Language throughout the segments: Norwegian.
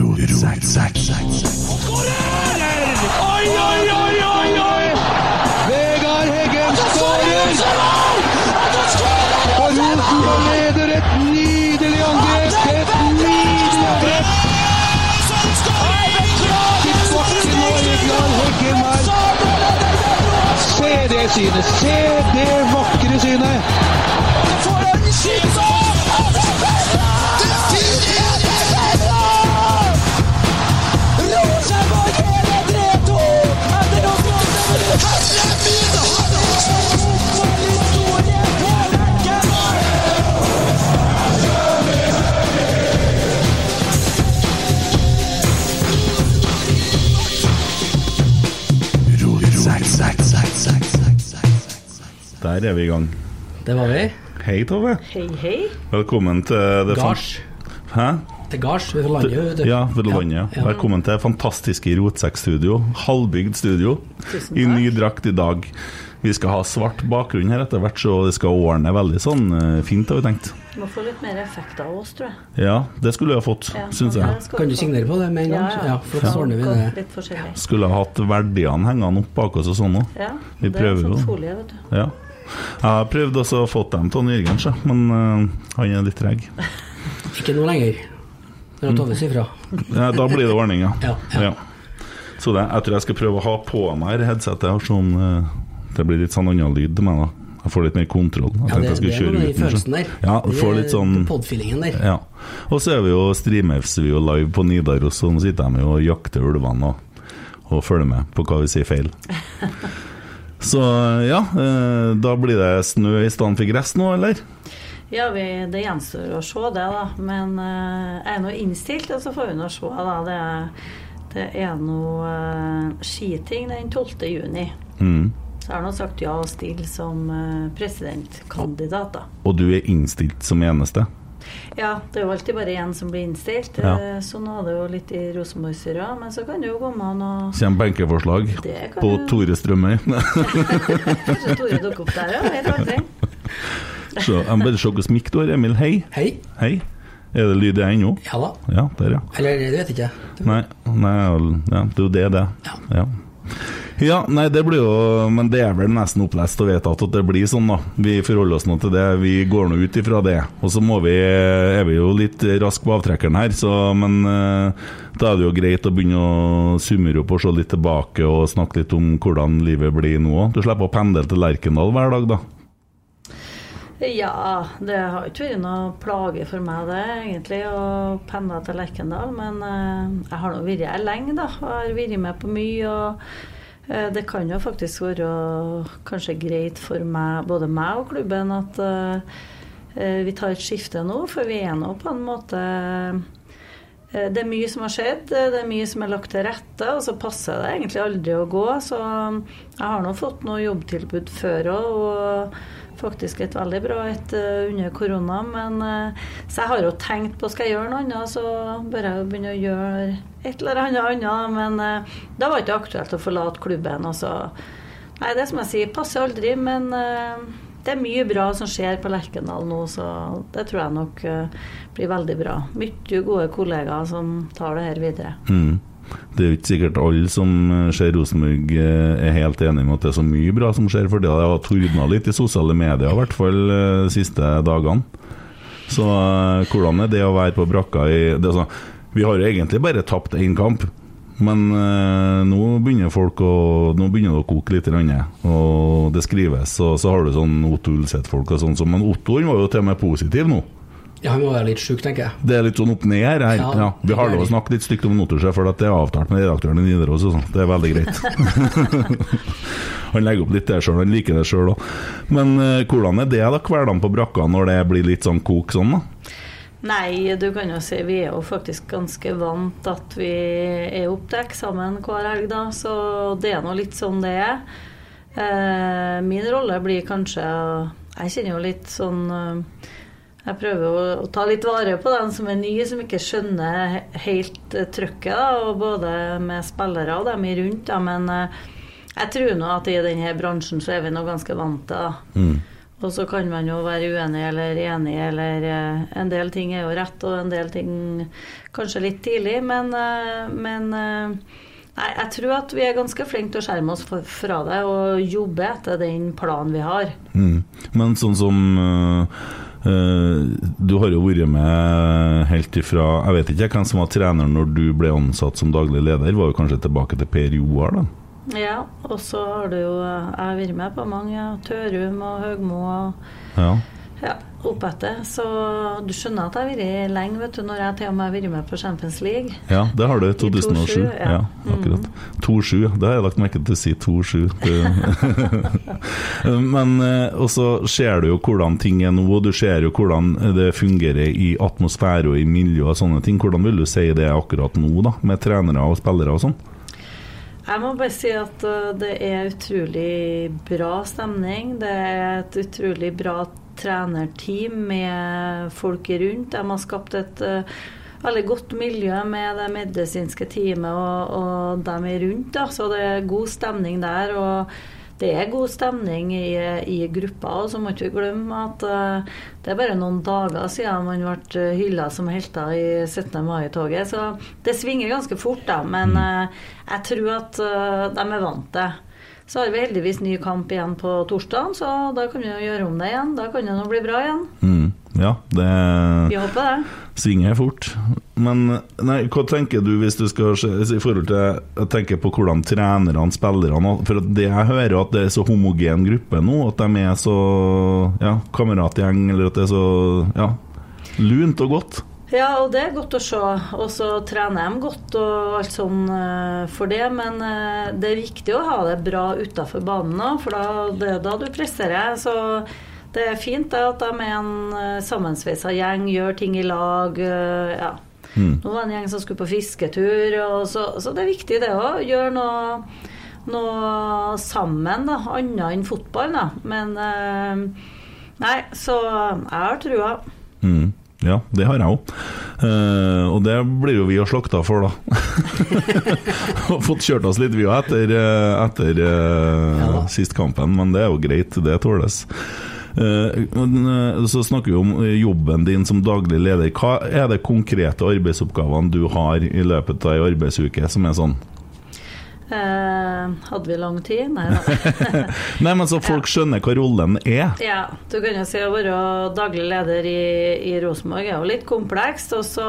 Oi, oi, oi, oi, oi! Vegard Heggen skårer! Og Rosenborg leder et nydelig angrep! Et nydelig angrep! Til nå, Vegard Heggen her. Se det synet! Se det vakre synet! Der er vi i gang. Det var vi. Hei, Tove. Hei, hei. Velkommen til det Gards. Hæ? Til gards ved landet, vet du. Ja, ved landet. Ja. Ja. Velkommen til fantastiske Rotsekk-studio. Halvbygd studio. Tusen I ny drakt i dag. Vi skal ha svart bakgrunn her etter hvert, så det skal ordne veldig sånn eh, fint, har vi tenkt. Må få litt mer effekt av oss, tror jeg. Ja, det skulle vi ha fått, Ja, syns jeg. Kan du signere på det med en gang? Ja, ja. Ja, for så ordner vi det. Litt forskjellig. Skulle ha hatt verdiene hengende opp bak oss og sånn òg. Ja, Vi det er sånn folie, vet du. Ja. Jeg har prøvd også å få dem til Jørgen, men uh, han er litt treg. Ikke noe lenger. Når Tove sier fra. Ja, da blir det ordning, ja. Ja, ja. Så det, jeg tror jeg skal prøve å ha på meg headsetet. Sånn, uh, det blir litt sånn annen lyd til meg, da. Jeg får litt mer kontroll. Jeg Ja, det, jeg det er noe i følelsen der. Ja, får litt sånn Podfeelingen der. Ja. Og så er vi jo streamers vi jo live på Nidaros, og nå sitter de og jakter ulvene og, og følger med på hva vi sier feil. Så ja, eh, da blir det snø i stedet for gress nå, eller? Ja, vi, det gjenstår å se det, da. Men eh, jeg er nå innstilt, og så får vi nå se, da. Det, det er noe eh, skiting den 12. juni. Mm. Så jeg har nå sagt ja og stille som presidentkandidat, da. Og du er innstilt som eneste? Ja, det er jo alltid bare én som blir innstilt. Ja. Eh, Sånn var det jo litt i Rosenborg-styret, men så kan det jo komme noe og Kommer benkeforslag på jo- Tore Strømøy? Kanskje Tore dukker opp der, ja. Vet aldri. Så jeg må bare se hvordan mikk du har, Emil. Hei. Hei. Hei. Er det lyd i ennå? Ja da. Ja, der, ja. Eller det vet jeg ikke. Du- Nei, nei ja, det er jo det, det. Ja. Ja, nei, det blir jo Men det er vel nesten opplest og vedtatt at det blir sånn, da. Vi forholder oss nå til det. Vi går nå ut ifra det. Og så må vi er vi jo litt rask på avtrekkeren her, så Men eh, da er det jo greit å begynne å summere opp og se litt tilbake og snakke litt om hvordan livet blir nå òg. Du slipper å pendle til Lerkendal hver dag, da. Ja, det har ikke vært noe plage for meg det, egentlig, å pendle til Lerkendal. Men eh, jeg har nå vært her lenge, da. Jeg har vært med på mye. Og det kan jo faktisk være kanskje greit for meg, både meg og klubben, at eh, eh, vi tar et skifte nå. For vi er nå på en måte eh, det er mye som har skjedd, det er mye som er lagt til rette, og så passer det egentlig aldri å gå. Så jeg har nå fått noe jobbtilbud før òg, og faktisk et veldig bra et eh, under korona. Men eh, så jeg har jo tenkt på skal jeg gjøre noe annet, så bør jeg jo begynne å gjøre et eller annet annet. Men eh, da var det ikke aktuelt å forlate klubben. Altså. Nei, det som jeg sier, passer aldri, men det er mye bra som skjer på Lerkendal nå, så det tror jeg nok blir veldig bra. Mye gode kollegaer som tar det her videre. Mm. Det er jo ikke sikkert alle som eh, ser Rosenborg eh, er helt enig med at det er så mye bra som skjer, for det har tordna litt i sosiale medier, i hvert fall eh, de siste dagene. Så hvordan er det å være på brakka i sånn, Vi har jo egentlig bare tapt én kamp, men nå begynner folk å Nå begynner det å koke litt, og det skrives, og så har du sånn Otto Ulseth-folk og sånn, men Otto var jo til og med positiv nå. Ja, han må være litt sjuk, tenker jeg. Det er litt sånn opp ned her. her. Ja, Ja, vi har lov å snakke litt stygt om Notorsjef, for at det er avtalt med redaktøren i Nidaros. og sånn. Det er veldig greit. han legger opp litt det sjøl, han liker det sjøl òg. Men uh, hvordan er det da, hverdagen på brakka når det blir litt sånn kok sånn, da? Nei, du kan jo si vi er jo faktisk ganske vant at vi er opp til eksamen hver helg, da. Så det er nå litt sånn det er. Uh, min rolle blir kanskje Jeg kjenner jo litt sånn eh, Jeg prøver å, å ta litt vare på den som er ny, som ikke skjønner helt eh, trøkket, da, og både med spillere og dem i rundt. Da, men eh, jeg tror nå at i denne bransjen så er vi nå ganske vant til det. Mm. Og så kan man jo være uenig eller enig, eller eh, En del ting er jo rett, og en del ting kanskje litt tidlig, men, men Nei, jeg tror at vi er ganske flinke til å skjerme oss fra det og jobbe etter den planen vi har. Mm. Men sånn som øh, Du har jo vært med helt ifra Jeg vet ikke hvem som var trener når du ble ansatt som daglig leder. Var jo kanskje tilbake til Per Joar, da? Ja, og så har du jo Jeg har vært med på mange. Tørum og Høgmo og Ja. ja, oppetter. Så du skjønner at jeg har vært lenge, vet du, når jeg til og med har vært med på Champions League. ja, det har du. I 2007. Ja, ja. akkurat. 2-7. Det har jeg lagt merke til å si 2-7. Men øh, og så ser du jo hvordan ting er nå, og du ser jo hvordan det fungerer i atmosfære og i miljø og sånne ting. Hvordan vil du si det akkurat nå, da, med trenere og spillere og sånn? Jeg må bare si at uh, det er utrolig bra stemning. Det er et utrolig bra trenerteam med folk rundt. De har skapt et uh, veldig godt miljø med det medisinske teamet og, og dem rundt. Da. Så det er god stemning der. og det er god stemning i, i gruppa, og så må ikke vi glemme at uh, det er bare noen dager siden man ble hylla som helter i 17. mai-toget. Så det svinger ganske fort, da. Men uh, jeg tror at uh, de er vant til Så har vi heldigvis ny kamp igjen på torsdag, så da kan vi jo gjøre om det igjen. Da kan det nå bli bra igjen. Mm. Ja, det Vi håper det. svinger fort. Men nei, hva tenker du hvis du skal se i forhold til Jeg tenker på hvordan trenerne, spillerne For det jeg hører, at det er så homogen gruppe nå, at de er så ja, kameratgjeng, eller at det er så ja, lunt og godt. Ja, og det er godt å se. Og så trener de godt og alt sånn eh, for det. Men eh, det er viktig å ha det bra utafor banen òg, for da, det er da du presterer. Så det er fint det at de er en uh, sammensveisa gjeng, gjør ting i lag. eh, ja. Mm. Nå var det en gjeng som skulle på fisketur, og så, så det er viktig det òg. Gjøre noe, noe sammen, da. Annet enn fotball, da. Men eh, Nei, så jeg har trua. Mm. Ja, det har jeg òg. og det blir jo vi å slakta for, da. Og fått kjørt oss litt, vi òg, etter, eh, etter uh, Ja sist kampen, men det er jo greit, det tåles. Uh, eh, så snakker vi om eh, jobben din som daglig leder. Hva er det konkrete arbeidsoppgavene du har i løpet av ei arbeidsuke som er sånn? Eh, hadde vi lang tid? Nei da. Nei, men så folk skjønner hva rollen er. Ja, du kan jo si å være daglig leder i, i Rosenborg er jo litt komplekst, og så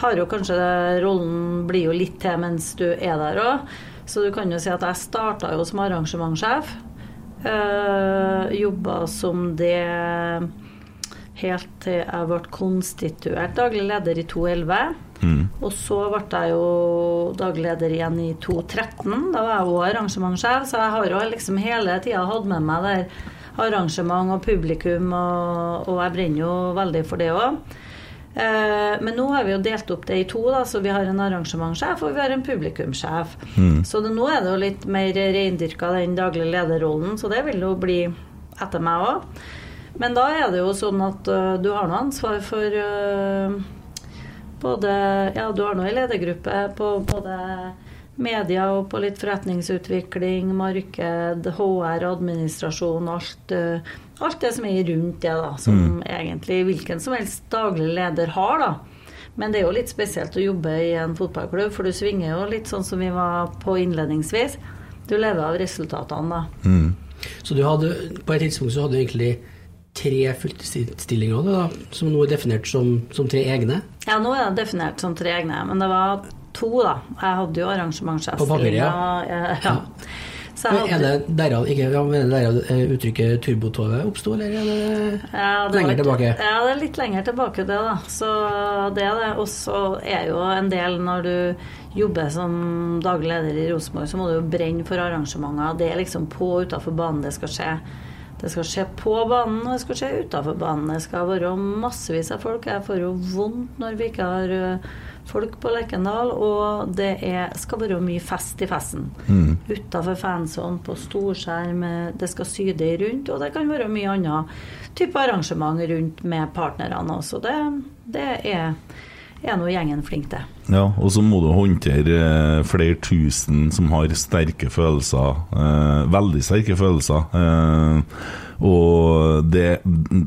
har jo kanskje rollen blir jo litt til mens du er der òg. Så du kan jo si at jeg starta jo som arrangementssjef. Uh, Jobba som det helt til jeg ble konstituert daglig leder i 2011. Mm. Og så ble jeg jo daglig leder igjen i 2013. Da var jeg òg arrangementssjef, så jeg har jo liksom hele tida hatt med meg der arrangement og publikum, og, og jeg brenner jo veldig for det òg. Eh, men nå har vi jo delt opp det i to, da, så vi har en arrangementssjef og vi har en publikumssjef. Mm. Så det, nå er det jo litt mer reindyrka den daglige lederrollen, så det vil jo bli etter meg òg. Men da er det jo sånn at uh, du har noe ansvar for øh, både Ja, du har nå en ledergruppe på både media og på litt forretningsutvikling, marked, HR, administrasjon, alt, øh, alt det som er rundt det, da. Som egentlig hvilken som helst daglig leder har, da. Men det er jo litt spesielt å jobbe i en fotballklubb, for du svinger jo litt sånn som vi var på innledningsvis. Du lever av resultatene, da. Mm. Så du hadde, på et tidspunkt så hadde du egentlig tre fulltidsstillinger da, som nå er definert som, som tre egne? Ja, nå er det definert som tre egne, men det var to, da. Jeg hadde jo arrangementssjef. På papiret, ja. Ja, ja. Så jeg Er det derav, ikke, er det derav eh, uttrykket turbotoget oppsto, eller er det ja, det lenger litt, tilbake? Ja, det er litt lenger tilbake, det, da. Så det er det. Og så er jo en del når du jobber som daglig leder i Rosenborg, så må du jo brenne for arrangementer. Det er liksom på og utafor banen det skal skje. Det skal skje på banen, og det skal skje utafor banen. Det skal være massevis av folk. Jeg får jo vondt når vi ikke har folk på Lekendal. Og det er, skal være mye fest i festen. Mm. Utafor fansonen, på storskjerm. Det skal syde rundt. Og det kan være mye annet type arrangement rundt med partnerne også. Det, det er, er nå gjengen flink til. Ja, og så må du håndtere eh, flere tusen som har sterke følelser. Eh, veldig sterke følelser. Eh, Og det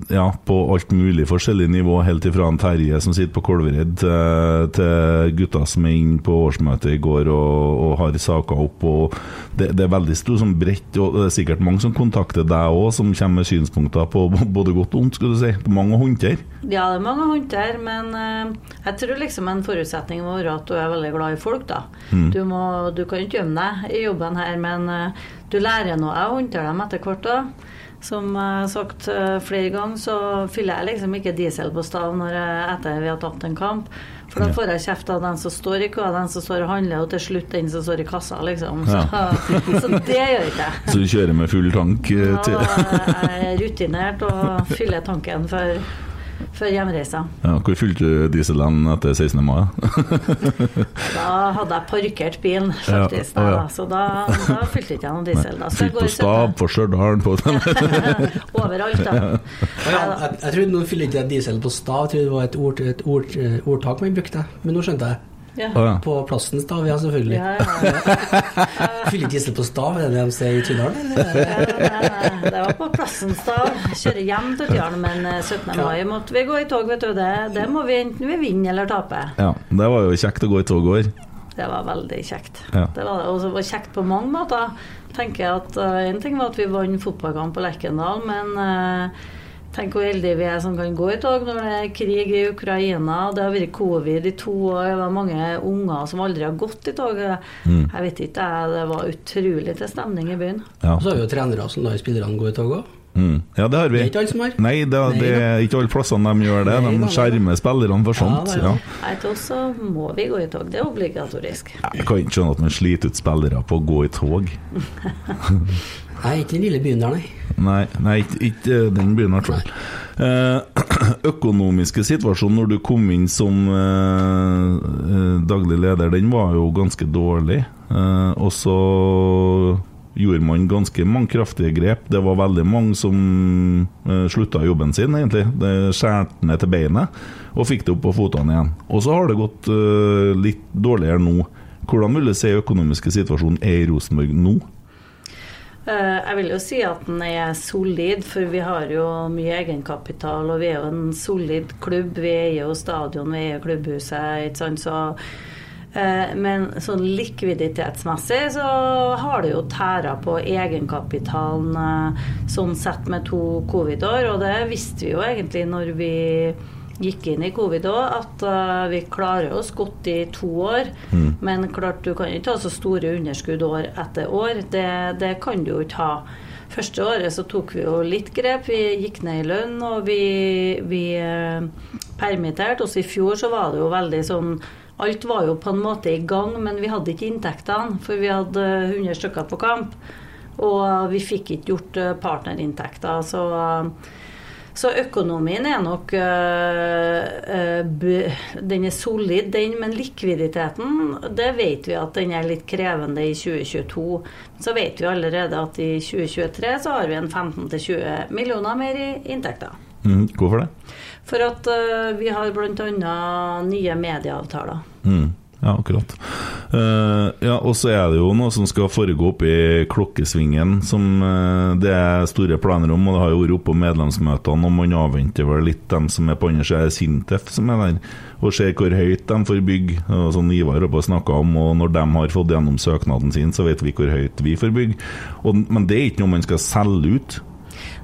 Ja, på alt mulig forskjellig nivå, helt ifra en Terje som sitter på Kolvereid, til, til gutta som er inne på årsmøtet i går og, og har saker opp. Og det, det er veldig stort som bredt, og det er sikkert mange som kontakter deg òg, som kommer med synspunkter på både godt og ondt, skal du si. Mange å håndtere. Ja, det er mange å håndtere, men uh, jeg tror liksom en forutsetning må være at du er veldig glad i folk, da. Mm. Du, må, du, kan ikke gjemme deg i jobben her, men uh, du lærer noe å håndtere dem etter hvert. da. Som jeg har sagt uh, flere ganger, så fyller jeg liksom ikke diesel på stav når jeg, etter vi har tapt en kamp. For da får jeg kjeft av den som står i kø, den som står og handler, og til slutt den som står i kassa, liksom. Så, ja. så det gjør ikke jeg. Så du kjører med full tank? til Ja, jeg er rutinert og fyller tanken for før hjemreisa. Ja, hvor fylte du dieselen etter 16. mai? da hadde jeg parkert bilen, faktisk. Ja, ja. Så da, da fylte ikke jeg noen diesel. Da. Fylt på Stab, på Stjørdal, på Overalt, da. Ja, jeg, jeg trodde nå fyller ikke diesel på Stav, jeg trodde det var et, ord, et ord, ordtak man brukte, men nå skjønte jeg. Ja. Ah, på plassen stav, ja, selvfølgelig. Ja, ja, Fyller diesel på stav, er det det de sier i Tydalen? det var på plassen stav. Kjører hjem til Tydalen, men 17. Eh, mai måtte vi gå i tog, vet du. Det, det må vi enten vi vinner eller tape. Ja, det var jo kjekt å gå i tog i år. Det var veldig kjekt. Ja. Det var, også, det var kjekt på mange måter. tenker jeg at uh, En ting var at vi vant fotballkamp på Lerkendal, men uh, Tenk hvor heldige vi er som kan gå i tog når det er krig i Ukraina. Det har vært covid i to år. Det var mange unger som aldri har gått i tog. Mm. Jeg vet ikke, det var utrolig til stemning i byen. Ja. Så har vi jo trenere som lar spillerne gå i tog òg. Mm. Ja, det har vi. Det er ikke alle som har. Nei, det, det er ikke alle plassene de gjør det. De skjermer spillerne for sånt. Ja, Nei, til oss så må vi gå i tog. Det er obligatorisk. Jeg kan ikke skjønne at man sliter ut spillere på å gå i tog. Nei, ikke den lille byen der, nei. Nei, nei ikke, ikke den byen, i hvert fall. Eh, økonomiske situasjonen når du kom inn som eh, eh, daglig leder, den var jo ganske dårlig. Eh, og så gjorde man ganske mange kraftige grep. Det var veldig mange som eh, slutta jobben sin, egentlig. Det skjærte ned til beinet, og fikk det opp på føttene igjen. Og så har det gått eh, litt dårligere nå. Hvordan vil du si økonomiske situasjonen er i Rosenborg nå? Eh, jeg vil jo si at den er solid, for vi har jo mye egenkapital. Og vi er jo en solid klubb. Vi eier jo stadion, vi eier klubbhuset. ikke sant, så eh, men sånn likviditetsmessig så har det jo tæra på egenkapitalen eh, sånn sett med to covid-år, og det visste vi jo egentlig når vi gikk inn i covid òg, at uh, vi klarer oss godt i to år. Mm. Men klart, du kan ikke ha så store underskudd år etter år. Det, det, kan du jo ikke ha. Første året så tok vi jo litt grep. Vi gikk ned i lønn, og vi, vi uh, permitterte Også I fjor så var det jo veldig sånn Alt var jo på en måte i gang, men vi hadde ikke inntektene, for vi hadde 100 stykker på kamp. Og vi fikk ikke gjort uh, partnerinntekter. så så økonomien er nok øh, Den er solid, den, men likviditeten, det vet vi at den er litt krevende i 2022. Så vet vi allerede at i 2023 så har vi en 15-20 millioner mer i inntekter. Mm, hvorfor det? For at øh, vi har bl.a. nye medieavtaler. Mm. Ja, akkurat. Uh, ja, Og så er det jo noe som skal foregå oppe i klokkesvingen, som uh, det er store planer om. og Det har jo vært oppe på medlemsmøtene, og man avventer vel litt dem som er på andre sida Sintef, som er der, og ser hvor høyt de får bygge. Og sånn Ivar oppe snakka om, og når de har fått gjennom søknaden sin, så vet vi hvor høyt vi får bygge. Og, men det er ikke noe man skal selge ut.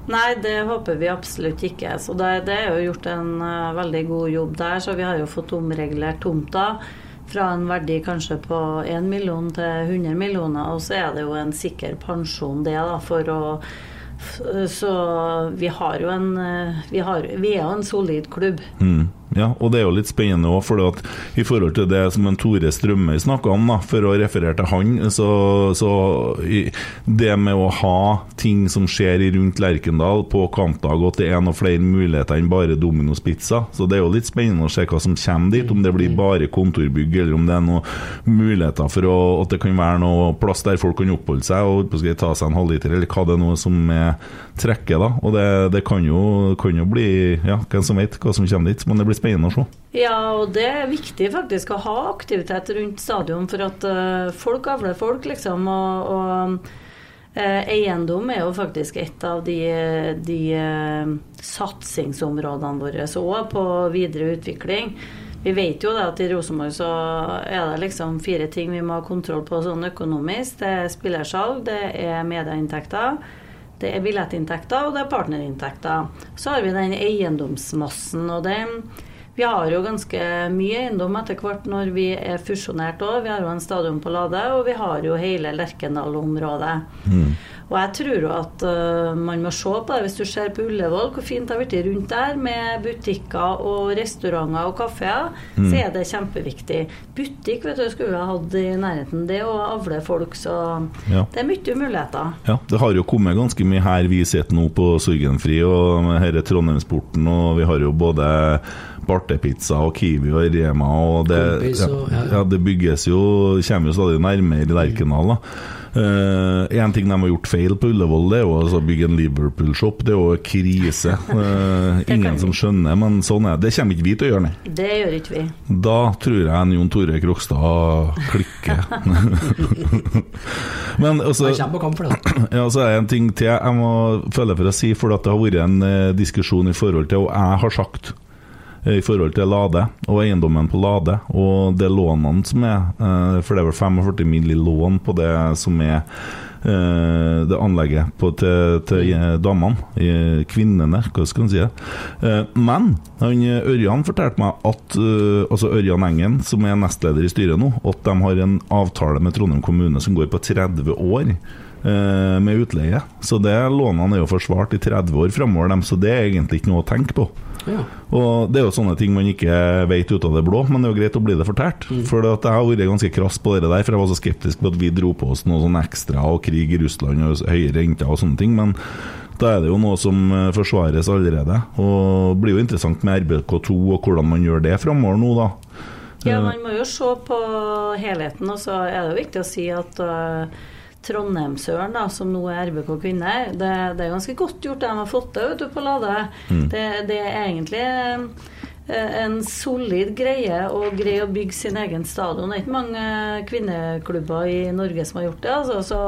Nei, det håper vi absolutt ikke. Så det, det er jo gjort en uh, veldig god jobb der. Så vi har jo fått omregulert tomta fra en verdi kanskje på 1 million til 100 millioner, og så er det jo en sikker pensjon det, da, for å Så vi har jo en Vi, har, vi er jo en solid klubb. Mm. Ja, og det er jo litt spennende òg, for i forhold til det som en Tore Strømøy snakka om, da, for å referere til han, så, så det med å ha ting som skjer rundt Lerkendal på kampdag, og at det er noen flere muligheter enn bare Domino's Pizza, så det er jo litt spennende å se hva som kommer dit, om det blir bare kontorbygg, eller om det er noen muligheter for å, at det kan være noe plass der folk kan oppholde seg og ta seg en halvliter, eller hva det er noe som er trekket, da. Og det, det kan, jo, kan, jo, bli Ja, hvem som vet hva som kommer dit, men det blir spennende å se. Ja, og det er viktig faktisk å ha aktivitet rundt stadion, for at uh, folk avler folk, liksom. og, og Eh, eiendom er jo faktisk et av de, de eh, satsingsområdene våre òg på videre utvikling. Vi vet jo at i Rosenborg så er det liksom fire ting vi må ha kontroll på sånn økonomisk. Det er spillersalg, det er medieinntekter, det er billettinntekter og det er partnerinntekter. Så har vi den eiendomsmassen. og den vi har jo ganske mye eiendom etter hvert når vi er fusjonert òg. Vi har jo en stadion på Lade, og vi har jo hele Lerkendal-området. Mm. Og jeg tror jo at uh, man må se på det. Hvis du ser på Ullevål, hvor fint det har blitt rundt der, med butikker og restauranter og kafeer, mm. så er det kjempeviktig. Butikk vet du, skulle vi ha hatt i nærheten. Det å avle folk, så ja. det er mye muligheter. Ja, det har jo kommet ganske mye her vi sitter nå på Sorgenfri og denne Trondheimsporten, og vi har jo både Bartepizza og Kiwi og Rema. Og det, ja, ja, det bygges jo Kommer jo stadig nærmere Lerkendal. Uh, en ting de har gjort feil på Ullevål, det er jo å bygge en Liverpool-shop. Det er jo krise. Uh, ingen som skjønner, men sånn er det. Det kommer ikke vi til å gjøre, nei. Det gjør ikke vi. Da tror jeg en Jon Tore Krokstad klikker. men også, Han kommer på kamp for det. Ja, så er det en ting til jeg må føle for å si, for det har vært en uh, diskusjon i forhold til, og jeg har sagt Eh, i forhold til Lade og eiendommen på Lade og det lånene som er. Eh, for det er vel 45 mill. lån på det som er eh, det anlegget på, til, til damene, kvinnene, hva skal man si. Men han, Ørjan fortalte meg at altså Ørjan Engen, som er nestleder i styret nå, at de har en avtale med Trondheim kommune som går på 30 år med utleie. Så det lånene er jo forsvart i 30 år framover, så det er egentlig ikke noe å tenke på. Ja. Og Det er jo sånne ting man ikke vet ut av det blå, men det er jo greit å bli det fortalt. Mm. For jeg har vært ganske krass på det der, for jeg var så skeptisk på at vi dro på oss noe sånn ekstra og krig i Russland og høye renter og sånne ting. Men da er det jo noe som eh, forsvares allerede. Og det blir jo interessant med RBK2 og hvordan man gjør det framover nå, da. Ja, man må jo se på helheten, og så er det jo viktig å si at uh, Trondheimsøren, da, som nå er RBK kvinner, det, det, er ganske godt gjort det de har fått til på Lade. Mm. Det, det, er egentlig eh, en solid greie å greie å bygge sin egen stadion. Det er ikke mange kvinneklubber i Norge som har gjort det. altså, så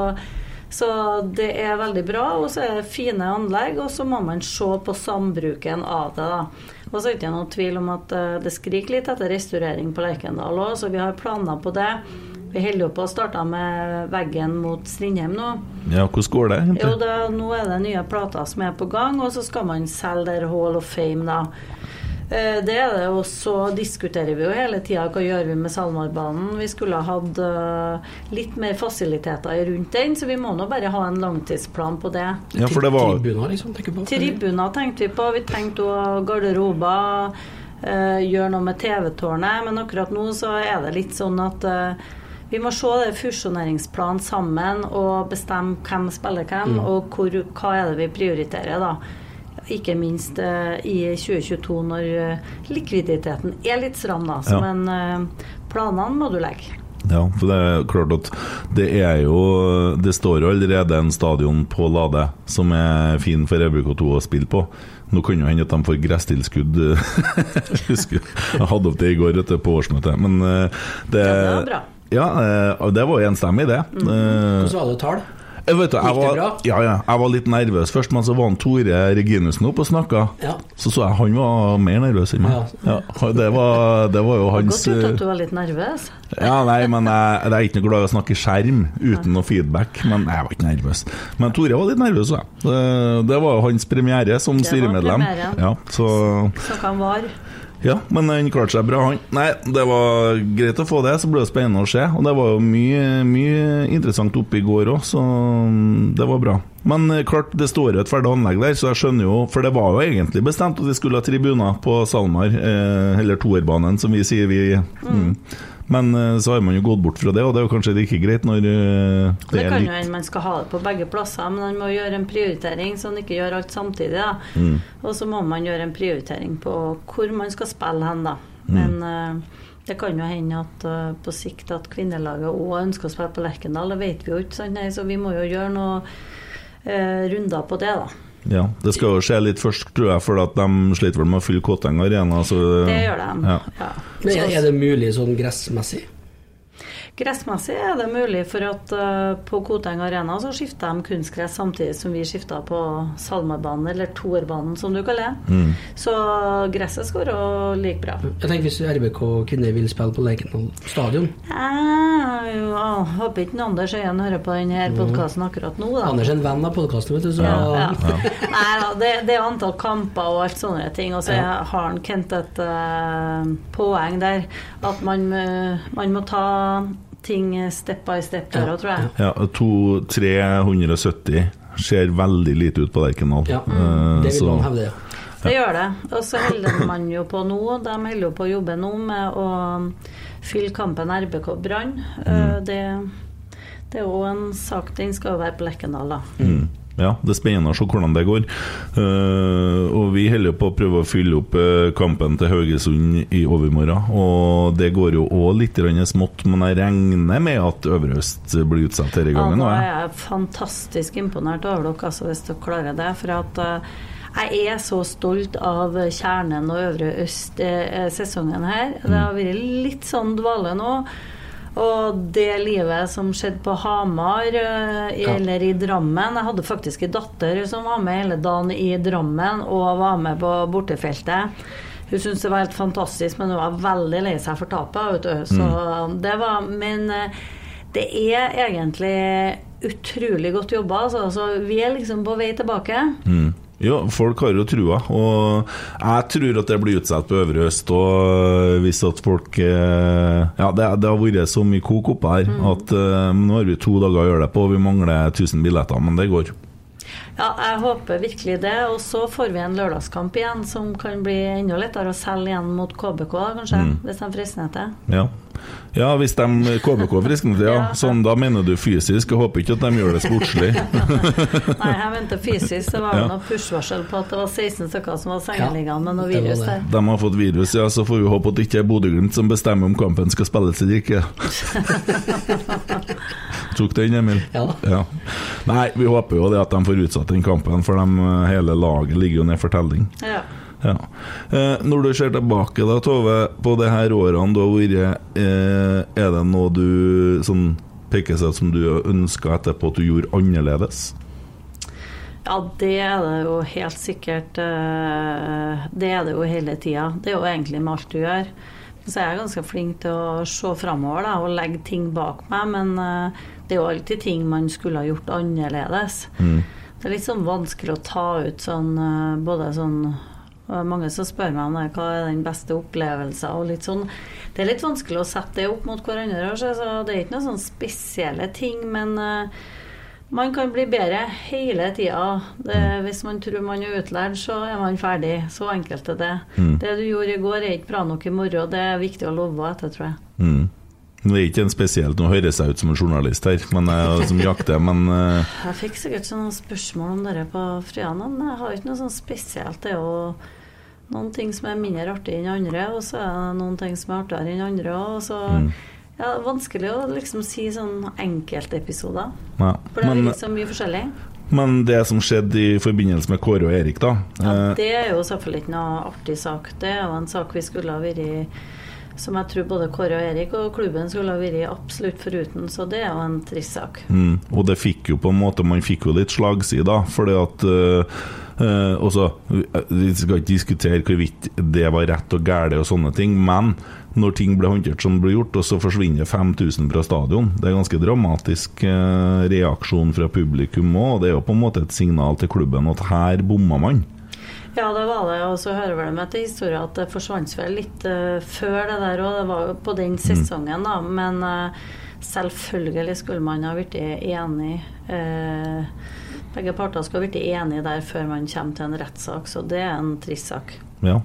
så det er veldig bra, og så er det fine anlegg, og så må man se på sambruken av det. da. Og så er det ikke noen tvil om at eh, det skriker litt etter restaurering på Lerkendal òg, så vi har planer på det. Vi holder jo på å starte med veggen mot Strindheim nå. Ja, Hvordan går det? Jo, da, Nå er det nye plater som er på gang, og så skal man selge der Hall of Fame, da. Eh, det er det, og så diskuterer vi jo hele tida hva gjør vi med SalMar-banen. Vi skulle ha hatt uh, litt mer fasiliteter rundt den, så vi må nå bare ha en langtidsplan på det. Ja, for det var... Tribuner, liksom? Tenker på. Tribuner tenkte vi på. Vi tenkte òg garderober. Uh, gjøre noe med TV-tårnet. Men akkurat nå så er det litt sånn at vi må se det fusjoneringsplanen sammen og bestemme hvem spiller hvem, mm. og hvor, hva er det vi prioriterer, da. Ikke minst uh, i 2022 når uh, likviditeten er litt stram, da. Ja. Men uh, planene må du legge. Ja, for det er klart at det er jo Det står jo allerede en stadion på Lade som er fin for RBK2 å spille på. Nå kan jo hende at de får gresstilskudd. jeg hadde opp det i går etter på årsmøtet, men det, ja, det var bra. Ja, eh, det var jo enstemmig, det. Mm. Hvordan var det tall? Jeg, vet, jeg, var, ja, ja, jeg var litt nervøs først, men så var han Tore Reginussen oppe og snakka. Ja. Så så jeg han var mer nervøs enn meg. Ja. det, var, det, var, jo hans Godt gjort at du var litt nervøs. Ja, nei, men jeg, jeg er ikke noe glad i å snakke skjerm uten noe feedback. Men jeg var ikke nervøs. Men Tore var litt nervøs, ja. Det, det var jo hans premiere som styremedlem. Ja, så, så kan var. Ja, men han klarte seg bra, han. Nei, det var greit å få det, så ble det spennende å se. Og det var jo mye, mye interessant oppe i går òg, så det var bra. Men eh, klart, det står jo et ferdig anlegg der, så jeg skjønner jo For det var jo egentlig bestemt at vi skulle ha tribuner på SalMar, eh, eller toerbanen, som vi sier vi. Mm. Men eh, så har man jo gått bort fra det, og det er jo kanskje ikke greit når eh, det, det kan jo hende man skal ha det på begge plasser, men man må gjøre en prioritering så man ikke gjør alt samtidig. Mm. Og så må man gjøre en prioritering på hvor man skal spille hen, da. Mm. Men uh, det kan jo hende at uh, på sikt at kvinnelaget òg ønsker å spille på Lerkendal, det vet vi jo ikke, så vi må jo gjøre noen uh, runder på det, da. Ja, Det skal jo skje litt først, tror jeg, for at de sliter vel med å fylle Kåteng arena. Så, det gjør de. Ja. Ja. Men er det mulig sånn gressmessig? Gressmessig er det mulig, for at uh, på Koteng Arena så skifter de kunstgress samtidig som vi skifter på Salmarbanen, eller Torbanen som du kaller det. Mm. Så gresset skal være like bra. Jeg tenker Hvis RBK kvinner vil spille på Lerkendal stadion? Jeg jeg håper ikke Anders Øyen hører på denne podkasten akkurat nå. Da. Anders er en venn av podkasten, vet du. Så... Ja, ja. Nei da, det, det, er antall kamper og alt sånne ting. Og så har han Kent et uh, poeng der at man, uh, man må ta ting step by step der òg, tror jeg. Ja, 370 ser veldig lite ut på Lerkendal. Ja, mm. det vil man hevde, ja. Det gjør det. Og så holder man jo på nå, de holder jo på å jobbe nå med å fylle kampen RBK Brann. Mm. Det, det er jo en sak, den skal jo være på Lerkendal, da. Mm. Ja, det er spennende å se hvordan det går. Uh, og Vi holder på å prøve å fylle opp uh, kampen til Haugesund i overmorgen. Og det går jo òg litt smått, men jeg regner med at Øvre Øst blir utsatt denne gangen. Ja, nå er jeg fantastisk imponert over dere altså, hvis dere klarer det. For at uh, jeg er så stolt av kjernen og Øvre Øst-sesongen her. Det har vært litt sånn dvale nå. Og det livet som skjedde på Hamar eh, eller i Drammen Jeg hadde faktisk en datter som var med hele dagen i Drammen og var med på bortefeltet. Hun syntes det var helt fantastisk, men hun var veldig lei seg for tapet. Så mm. det var Men eh, det er egentlig utrolig godt jobba. Altså. Så vi er liksom på vei tilbake. Mm. Ja, folk har jo trua, og jeg tror at det blir utsatt på Øvre Øst. Og hvis at folk eh, Ja, det, det har vært så mye kok oppe her mm. at uh, nå har vi to dager å gjøre det på. Vi mangler 1000 billetter, men det går. Ja, jeg håper virkelig det. Og så får vi en lørdagskamp igjen som kan bli enda lettere å selge igjen mot KBK, kanskje. Mm. Hvis de frister til. Ja. Ja, hvis de KBK friskner til, ja. Sånn, da mener du fysisk. Jeg håper ikke at de gjør det sportslig. Nei, jeg mente fysisk. Det var ja. noe push-varsel på at det var 16 stykker som var sengeliggende med noe virus der. De har fått virus, ja. Så får vi håpe at det ikke er Bodø-Glimt som bestemmer om kampen skal spilles eller ikke. Tok den, Emil? Ja. ja. Nei, vi håper jo det at de får utsatt den kampen, for de, hele laget ligger jo ned for telling. Ja. Ja. Eh, når du ser tilbake da, Tove, på de her årene du har vært, eh, er det noe du sånn, peker seg som du ønska etterpå at du gjorde annerledes? Ja, det er det jo helt sikkert. Eh, det er det jo hele tida. Det er jo egentlig med alt du gjør. Så jeg er ganske flink til å se framover og legge ting bak meg, men eh, det er jo alltid ting man skulle ha gjort annerledes. Mm. Det er litt sånn vanskelig å ta ut sånn eh, både sånn mange som spør meg om det, hva er den beste opplevelsen. og litt sånn. Det er litt vanskelig å sette det opp mot hverandre. Så det er ikke noen sånn spesielle ting. Men uh, man kan bli bedre hele tida. Hvis man tror man er utlært, så er man ferdig. Så enkelt er det. Mm. Det du gjorde i går, er ikke bra nok i morgen. Det er viktig å love etter, tror jeg. Mm. Det er ikke en spesielt Nå høres jeg ut som en journalist her, men jeg, som jakter, men uh... Jeg fikk sikkert sånne spørsmål om det på fredag, men jeg har ikke noe sånn spesielt. Det er jo noen ting som er mindre artig enn andre, og så er det noen ting som er artigere enn andre. Og så mm. ja, vanskelig å liksom si sånn enkeltepisoder. Ja, for det er liksom mye forskjellig. Men det som skjedde i forbindelse med Kåre og Erik, da? Ja, eh, det er jo selvfølgelig ikke noe artig sak. Det er jo en sak vi skulle ha vært som jeg tror både Kåre og Erik og klubben skulle ha vært absolutt foruten. Så det er jo en trist sak. Mm, og det fikk jo på en måte Man fikk jo litt slagside. Fordi at uh, Uh, også, vi skal ikke diskutere hvorvidt det var rett og galt og sånne ting, men når ting ble håndtert som det ble gjort, og så forsvinner 5000 fra stadion Det er en ganske dramatisk uh, reaksjon fra publikum òg, og det er jo på en måte et signal til klubben at her bomma man. Ja, det var det. Og så hører vel med til historien at det forsvant vel litt uh, før det der òg. Det var jo på den mm. sesongen, da. Men selvfølgelig skulle man ha blitt enig. Uh, begge parter skal bli enige der før man kommer til en rettssak, så det er en trist sak. Ja.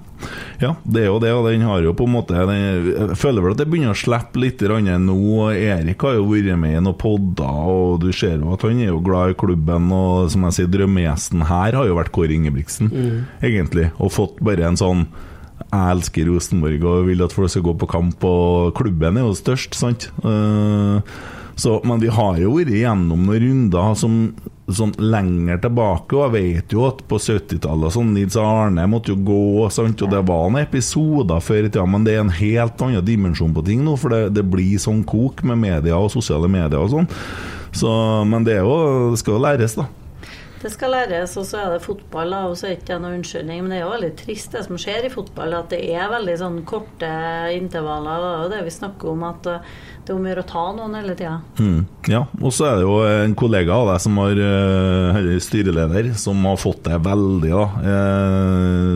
ja. det er jo det, og den har jo på en måte Jeg føler vel at det begynner å slippe litt nå. Erik har jo vært med i noen podder, og du ser jo at han er jo glad i klubben. Og som jeg sier, drømmegjesten her har jo vært Kåre Ingebrigtsen, mm. egentlig. Og fått bare en sånn jeg elsker Rosenborg og vil at folk skal gå på kamp, og klubben er jo størst, sant. Uh, så, men vi har jo vært gjennom noen runder som sånn lenger tilbake, og jeg vet jo at på 70-tallet sånn Nils Arne måtte jo gå, sant? og det var noen episoder før i tida, men det er en helt annen dimensjon på ting nå, for det, det blir sånn kok med media og sosiale medier og sånn. Så, men det, jo, det skal jo læres, da. Det skal læres, og så er det fotball, og så er det ikke noen unnskyldning. Men det er jo veldig trist det som skjer i fotball, at det er veldig sånn korte intervaller. Det er jo det vi snakker om, at det er om å gjøre å ta noen hele tida. Mm, ja, og så er det jo en kollega av deg som har eller styreleder, som har fått det veldig da,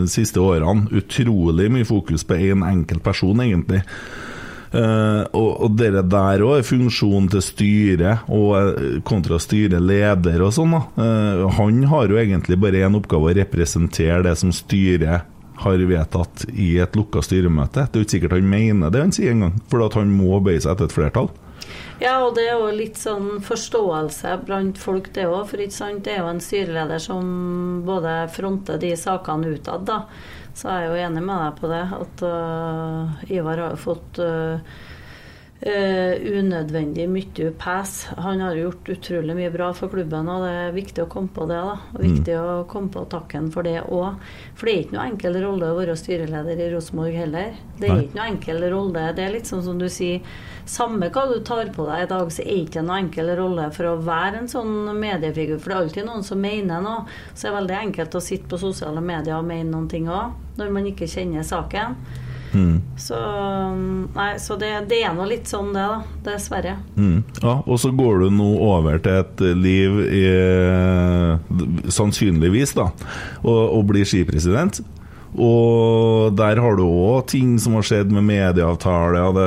de siste årene. Utrolig mye fokus på én en enkelt person, egentlig. Uh, og, og dere der òg er funksjonen til styret og uh, kontra styreleder og sånn. Uh, han har jo egentlig bare én oppgave, å representere det som styret har vedtatt i et lukka styremøte. Det er jo ikke sikkert han mener det han sier engang, for at han må bøye seg etter et flertall. Ja, og det er jo litt sånn forståelse blant folk, det òg. For ikke sant, det er jo en styreleder som både fronter de sakene utad, da. Så er jeg jo enig med deg på det, at uh, Ivar har jo fått uh, Uh, unødvendig mye pes. Han har gjort utrolig mye bra for klubben, og det er viktig å komme på det. da. Og viktig mm. å komme på takken for det òg. For det er ikke noe enkel rolle å være styreleder i Rosenborg heller. Det er Nei. ikke noe enkel rolle. Det er litt sånn som du sier, samme hva du tar på deg i dag, så er det ikke noe enkel rolle for å være en sånn mediefigur. For det er alltid noen som mener noe. Så det er veldig enkelt å sitte på sosiale medier og mene noen ting òg, når man ikke kjenner saken. Mm. Så, nei, så det, det er nå litt sånn, det, da. Dessverre. Mm. Ja, og så går du nå over til et liv i Sannsynligvis, da, og, og blir skipresident. Og der har du òg ting som har skjedd med medieavtale. Og det,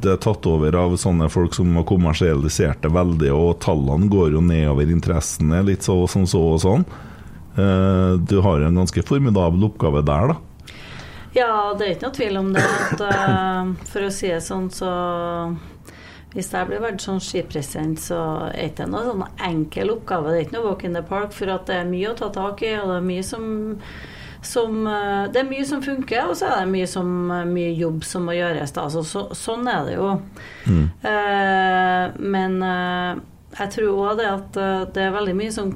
det, er tatt over av sånne folk som har kommersialisert det veldig, og tallene går jo nedover. interessene er litt så, sånn så og sånn. Du har en ganske formidabel oppgave der, da. Ja, det er ikke noe tvil om det. At, uh, for å si det sånn, så hvis jeg blir valgt som skipresident, så er det ikke noe sånn enkel oppgave. Det er ikke noe walk in the park, for at det er mye å ta tak i, og det er mye som, som uh, det er mye som funker, og så er det mye, som, mye jobb som må gjøres. Da. Så, så, sånn er det jo. Mm. Eh, men jeg tror òg det at det er veldig mye sånn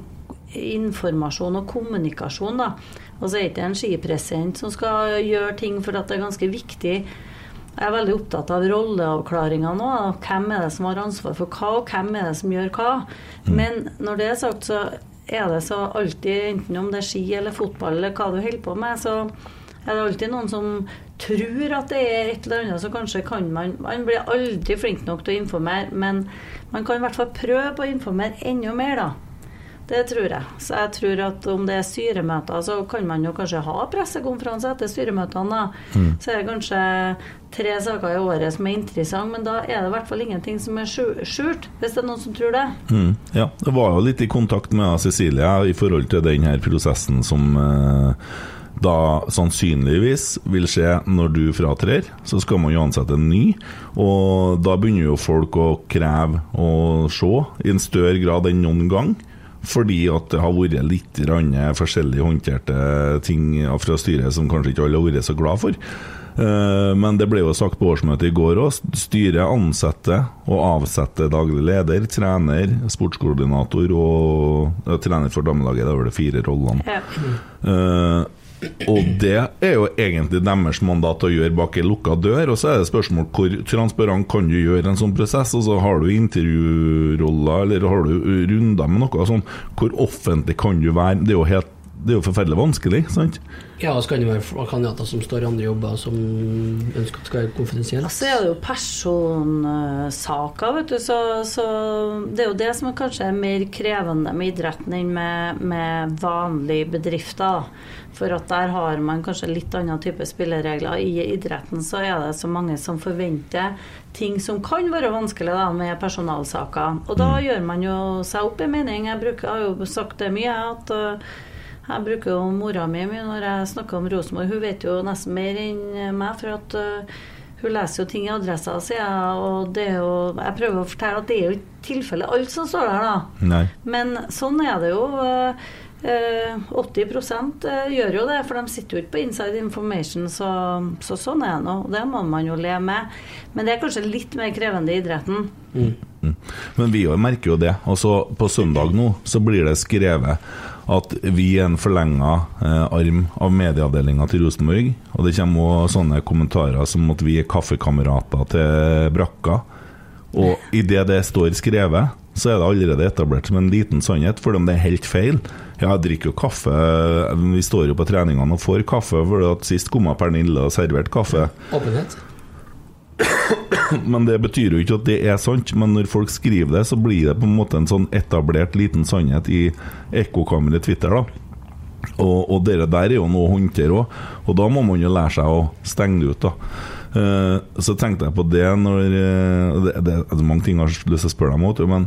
informasjon og kommunikasjon, da. Og så er det ikke en skipresident som skal gjøre ting for at det er ganske viktig. Jeg er veldig opptatt av rolleavklaringa nå. Hvem er det som har ansvar for hva, og hvem er det som gjør hva. Mm. Men når det er sagt, så er det så alltid, enten om det er ski eller fotball eller hva du holder på med, så er det alltid noen som tror at det er et eller annet, så kanskje kan man Man blir aldri flink nok til å informere, men man kan i hvert fall prøve å informere enda mer, da. Det tror jeg. Så jeg tror at om det er styremøter, så kan man jo kanskje ha pressekonferanse etter styremøtene. Mm. Så er det kanskje tre saker i året som er interessante, men da er det i hvert fall ingenting som er skjult, hvis det er noen som tror det. Mm. Ja, det var jo litt i kontakt med Cecilie i forhold til denne prosessen som eh, da sannsynligvis vil skje når du fratrer. Så skal man jo ansette en ny, og da begynner jo folk å kreve å se i en større grad enn noen gang. Fordi at det har vært litt forskjellig håndterte ting fra styret som kanskje ikke alle har vært så glad for. Eh, men det ble jo sagt på årsmøtet i går òg. Styret ansetter og avsetter daglig leder, trener, sportskoordinator og ja, trener for damelaget. Det er vel de fire rollene. Ja. Og det er jo egentlig deres mandat å gjøre bak ei lukka dør. Og så er det spørsmål hvor transparent kan du gjøre en sånn prosess. Og så har du intervjuroller, eller har du runder med noe sånn. Hvor offentlig kan du være? Det er jo, helt, det er jo forferdelig vanskelig, sant? Ja, så kan det være kandidater som står i andre jobber som ønsker at det skal være konfidensielt. Så er det jo personsaker, vet du. Så, så, det er jo det som er kanskje er mer krevende med idretten enn med, med vanlige bedrifter. For at der har man kanskje litt annen type spilleregler. I idretten så er det så mange som forventer ting som kan være vanskelig da, med personalsaker. Og da mm. gjør man jo seg opp en mening. Jeg bruker, har jo sagt det mye, at uh, jeg bruker jo mora mi mye når jeg snakker om Rosenborg. Hun vet jo nesten mer enn meg, for at uh, hun leser jo ting i adressa, si. Og det er jo, jeg prøver å fortelle at det er jo ikke tilfellet alt som står der, da. Nei. Men sånn er det jo. 80 eh, gjør jo det, for de sitter jo ikke på inside information, så, så sånn er det nå. Det må man jo leve med. Men det er kanskje litt mer krevende i idretten. Mm. Mm. Men vi merker jo det. Altså, på søndag nå så blir det skrevet at vi er en forlenga eh, arm av medieavdelinga til Rosenborg. Og det kommer også sånne kommentarer som at vi er kaffekamerater til brakka. Og i det står skrevet, så er det allerede etablert som en liten sannhet, for om det er helt feil. Ja, jeg drikker jo kaffe. Vi står jo på treningene og får kaffe, for at sist kom Pernille og serverte kaffe. Åpenhet. Men det betyr jo ikke at det er sant. Men når folk skriver det, så blir det på en måte en sånn etablert liten sannhet i ekkokammeret Twitter, da. Og, og det der er jo noe å håndtere òg, og da må man jo lære seg å stenge det ut, da. Uh, så tenkte jeg på det når uh, det, det, er mange ting jeg har lyst til å spørre deg om, men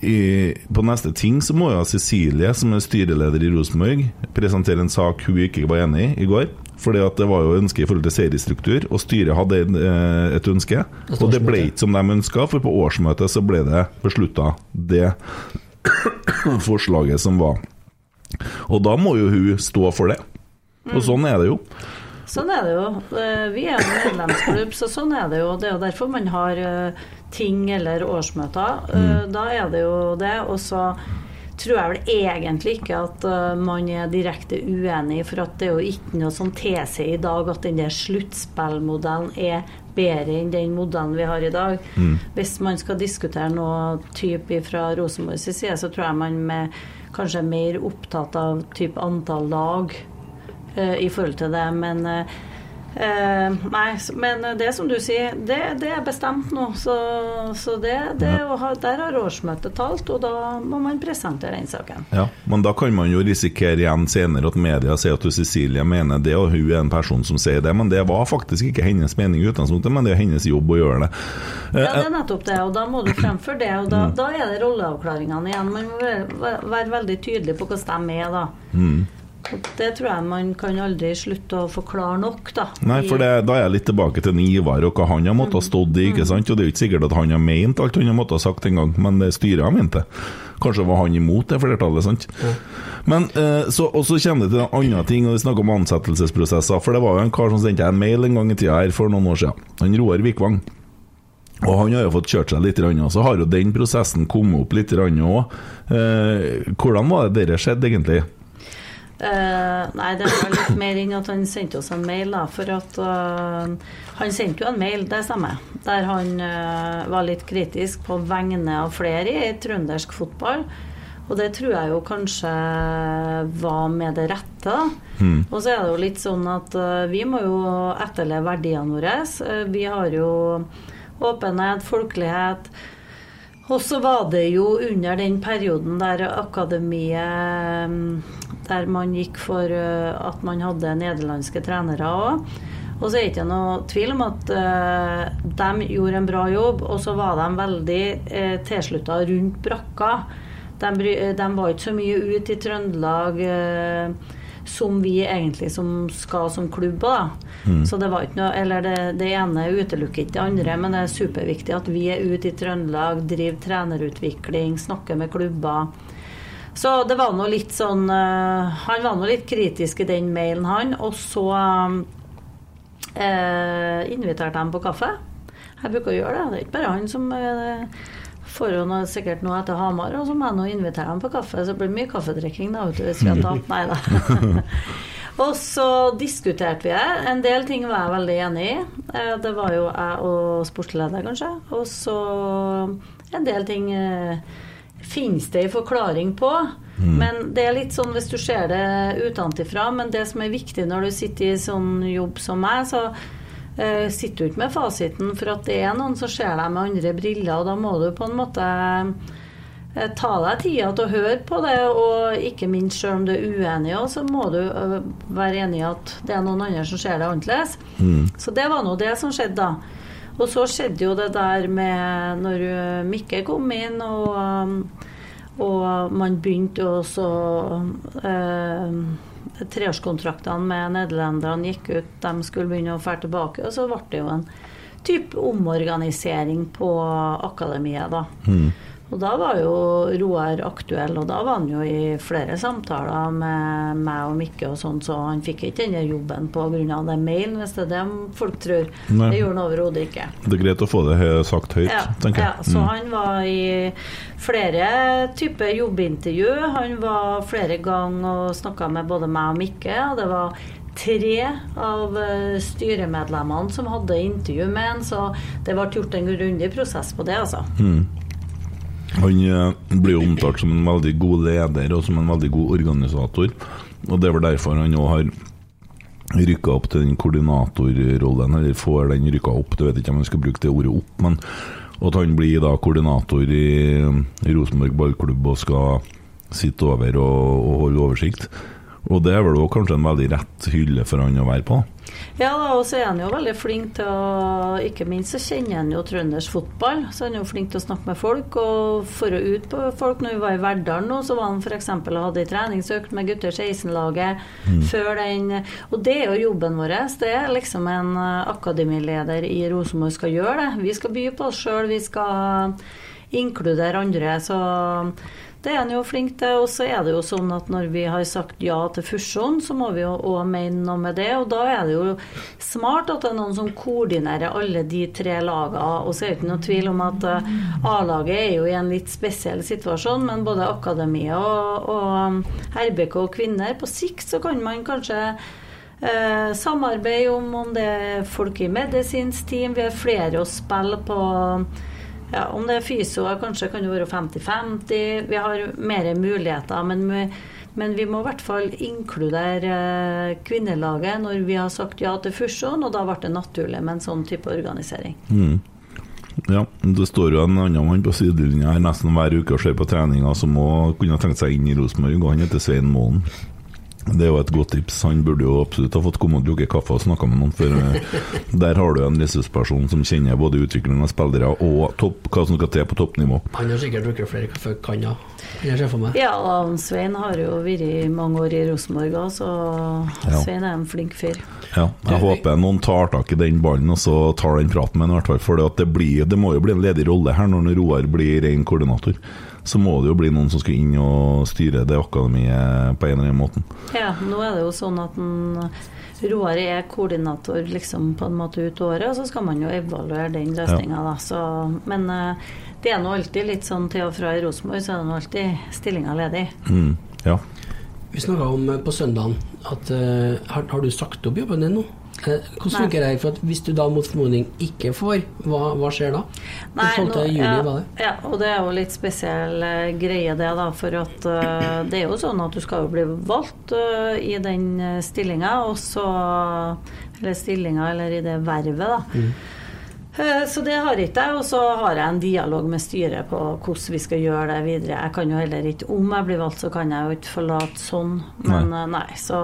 i, på neste ting så må jo Cecilie, som er styreleder i Rosenborg, presentere en sak hun ikke var enig i i går. Fordi at det var jo ønske i forhold til seriestruktur, og styret hadde eh, et ønske. Og det ble ikke som de ønska, for på årsmøtet så ble det beslutta det forslaget som var. Og da må jo hun stå for det. Og sånn er det jo. Sånn er det jo. Eh, vi er en medlemsklubb, så sånn er det jo. Det er jo derfor man har eh, ting eller årsmøter. Eh, mm. Da er det jo det. Og så tror jeg vel egentlig ikke at man er direkte uenig, for at det er jo ikke noe som tilsier i dag at den der sluttspillmodellen er bedre enn den modellen vi har i dag. Mm. Hvis man skal diskutere noe type fra Rosenborgs side, så tror jeg man er kanskje er mer opptatt av type antall lag i forhold til det. Men Uh, nei, men det som du sier, det, det er bestemt nå. Så, så det, det ha, der har årsmøtet talt, og da må man presentere den saken. Ja, Men da kan man jo risikere igjen senere at media sier at Cecilie mener det, og hun er en person som sier det. Men det var faktisk ikke hennes mening i utgangspunktet, men det er hennes jobb å gjøre det. Ja, det er nettopp det, og da må du fremføre det. Og da, mm. da er det rolleavklaringene igjen. Man må være, være veldig tydelig på hvordan de er, da. Mm. Det tror jeg man kan aldri slutte å forklare nok, da. Nei, for det, da er jeg litt tilbake til Ivar og hva han har måttet ha stått i, ikke mm. sant. Og det er jo ikke sikkert at han har ment alt han har måttet ha sagt en gang, men det styret har ment det. Kanskje var han imot det flertallet, sant. Mm. Men eh, så, Og så kommer det til en annen ting, og vi snakker om ansettelsesprosesser. For det var jo en kar som sendte en mail en gang i tida her for noen år siden. Han Roar Vikvang. Og han har jo fått kjørt seg litt, og så har jo den prosessen kommet opp litt òg. Eh, hvordan var det det skjedde, egentlig? Uh, nei, det var litt mer enn at han sendte oss en mail, da. For at uh, Han sendte jo en mail, det stemmer, der han uh, var litt kritisk på vegne av flere i trøndersk fotball. Og det tror jeg jo kanskje var med det rette. Mm. Og så er det jo litt sånn at vi må jo etterleve verdiene våre. vi har jo åpenhet, folkelighet. Og så var det jo under den perioden der akademiet Der man gikk for eh, at man hadde nederlandske trenere òg. Og så er det ikke noe tvil om at uh, de gjorde en bra jobb, og så var de veldig uh, tilslutta rundt brakka. De, de, var ikke så mye ute i Trøndelag. Uh, som vi egentlig som skal som klubb da. Mm. Så det noe Eller det, det ene utelukker ikke det andre, men det er superviktig at vi er ute i Trøndelag, driver trenerutvikling, snakker med klubber. Så det var noe litt sånn uh, Han var nå litt kritisk i den mailen, han. Og så uh, inviterte han på kaffe. Jeg bruker å gjøre det. Det er ikke bare han som uh, får hun sikkert noe etter Hamar, og så må jeg nå invitere dem på kaffe. Så det blir mye kaffedrikking da, hvis vi har tapt. Nei da. og så diskuterte vi det. En del ting var jeg veldig enig i. Eh, det var jo jeg og sportsleder, kanskje. Og så en del ting eh, finnes det en forklaring på. Mm. Men det er litt sånn hvis du ser det utenfra. Men det som er viktig når du sitter i sånn jobb som meg, så uh, sitter jo ikke med fasiten, for at det er noen som ser deg med andre briller, og da må du på en måte uh, ta deg tida til å høre på det, og ikke minst selv om du er uenig, så må du uh, være enig i at det er noen andre som ser det annerledes. Mm. Så det var nå det som skjedde da. Og så skjedde jo det der med når Mikke kom inn, og, og man begynte å så treårskontraktene med nederlenderne gikk ut, de skulle begynne å fære tilbake. Og så ble det jo en type omorganisering på akademiet, da. Mm. Og da var jo Roar aktuell, og da var han jo i flere samtaler med meg og Mikke og sånn, så han fikk ikke denne jobben pga. den mailen, hvis det er det folk tror. Nei. Det gjorde han overhodet ikke. Det er greit å få det sagt høyt, ja, tenker jeg. Ja, så mm. han var i flere typer jobbintervju. Han var flere ganger og snakka med både meg og Mikke, og det var tre av eh, styremedlemmene som hadde intervju med han, så det ble gjort en grundig prosess på det, altså. Mm. Han eh, blir omtalt som en veldig god leder og som en veldig god organisator. Og Det er vel derfor han òg har rykka opp til den koordinatorrollen, eller får den rykka opp. jeg vet ikke om han skal bruke det ordet opp, men at han blir da koordinator i, i Rosenborg ballklubb og skal sitte over og, og holde oversikt. Og det er vel òg kanskje en veldig rett hylle for han å være på? Ja, og så er han jo veldig flink til å Ikke minst så kjenner han jo trøndersk fotball. Så han er jo flink til å snakke med folk og for å ut på folk. Når vi var i Verdal nå, så var han f.eks. og hadde ei treningsøkt med gutter 16-laget mm. før den Og det er jo jobben vår. Det er liksom en akademileder i Rosenborg skal gjøre det. Vi skal by på oss sjøl, vi skal inkludere andre. Så det er han jo flink til. Og så er det jo sånn at når vi har sagt ja til fusjon, så må vi jo òg mene noe med det. Og da er det jo smart at det er noen som koordinerer alle de tre lagene. Og så er det ikke noe tvil om at eh, A-laget er jo i en litt spesiell situasjon, men både akademiet og, og RBK og kvinner På sikt så kan man kanskje Eh, samarbeid om om det er folk i medisinsk team. Vi har flere å spille på ja, om det er fysio, kanskje kan det være 50-50. Vi har mer muligheter. Men vi, men vi må i hvert fall inkludere eh, kvinnelaget når vi har sagt ja til fusjon, og da ble det naturlig med en sånn type organisering. Mm. Ja, det står jo en annen mann på sidelinja her nesten hver uke og ser på treninga som òg kunne tenkt seg inn i Rosenborg, og han heter Svein Målen. Det er jo et godt tips. Han burde jo absolutt ha fått komme og drukke kaffe og snakka med noen. For eh, der har du en ressursperson som kjenner både utvikling av spillere og topp, hva som skal til på toppnivå. Han har sikkert drukket flere kaffe, kan ja. Ja, og Svein har jo vært i mange år i Rosenborg òg, så ja. Svein er en flink fyr. Ja, jeg håper noen tar tak i den ballen og så tar den praten med ham, For det, blir, det må jo bli en ledig rolle her når Roar blir ren koordinator så må det jo bli noen som skal inn og styre det akademiet på en eller annen måte. Ja, nå er det jo sånn at den, Roar er koordinator liksom på en måte ut året, og så skal man jo evaluere den løsninga, ja. da. men uh, det er nå alltid litt sånn til og fra i Rosenborg, så er det nå alltid stillinga ledig. Mm, ja. Vi snakka om eh, på søndagen at uh, har, har, du sagt opp jobben din nå? Eh, hvordan funker det? For Hvis du da mot formodning ikke får, hva, hva, skjer da? Nei, 12. Nå, juli, ja, var det? Ja, og det er jo litt spesiell uh, greie det, da. For at uh, det er jo sånn at du skal jo bli valgt uh, i den stillinga, og så Eller stillinga, eller i det vervet, da. Mm. Så det har ikke jeg. Og så har jeg en dialog med styret på hvordan vi skal gjøre det videre. Jeg kan jo heller ikke, Om jeg blir valgt, så kan jeg jo ikke forlate sånn. Men nei, nei så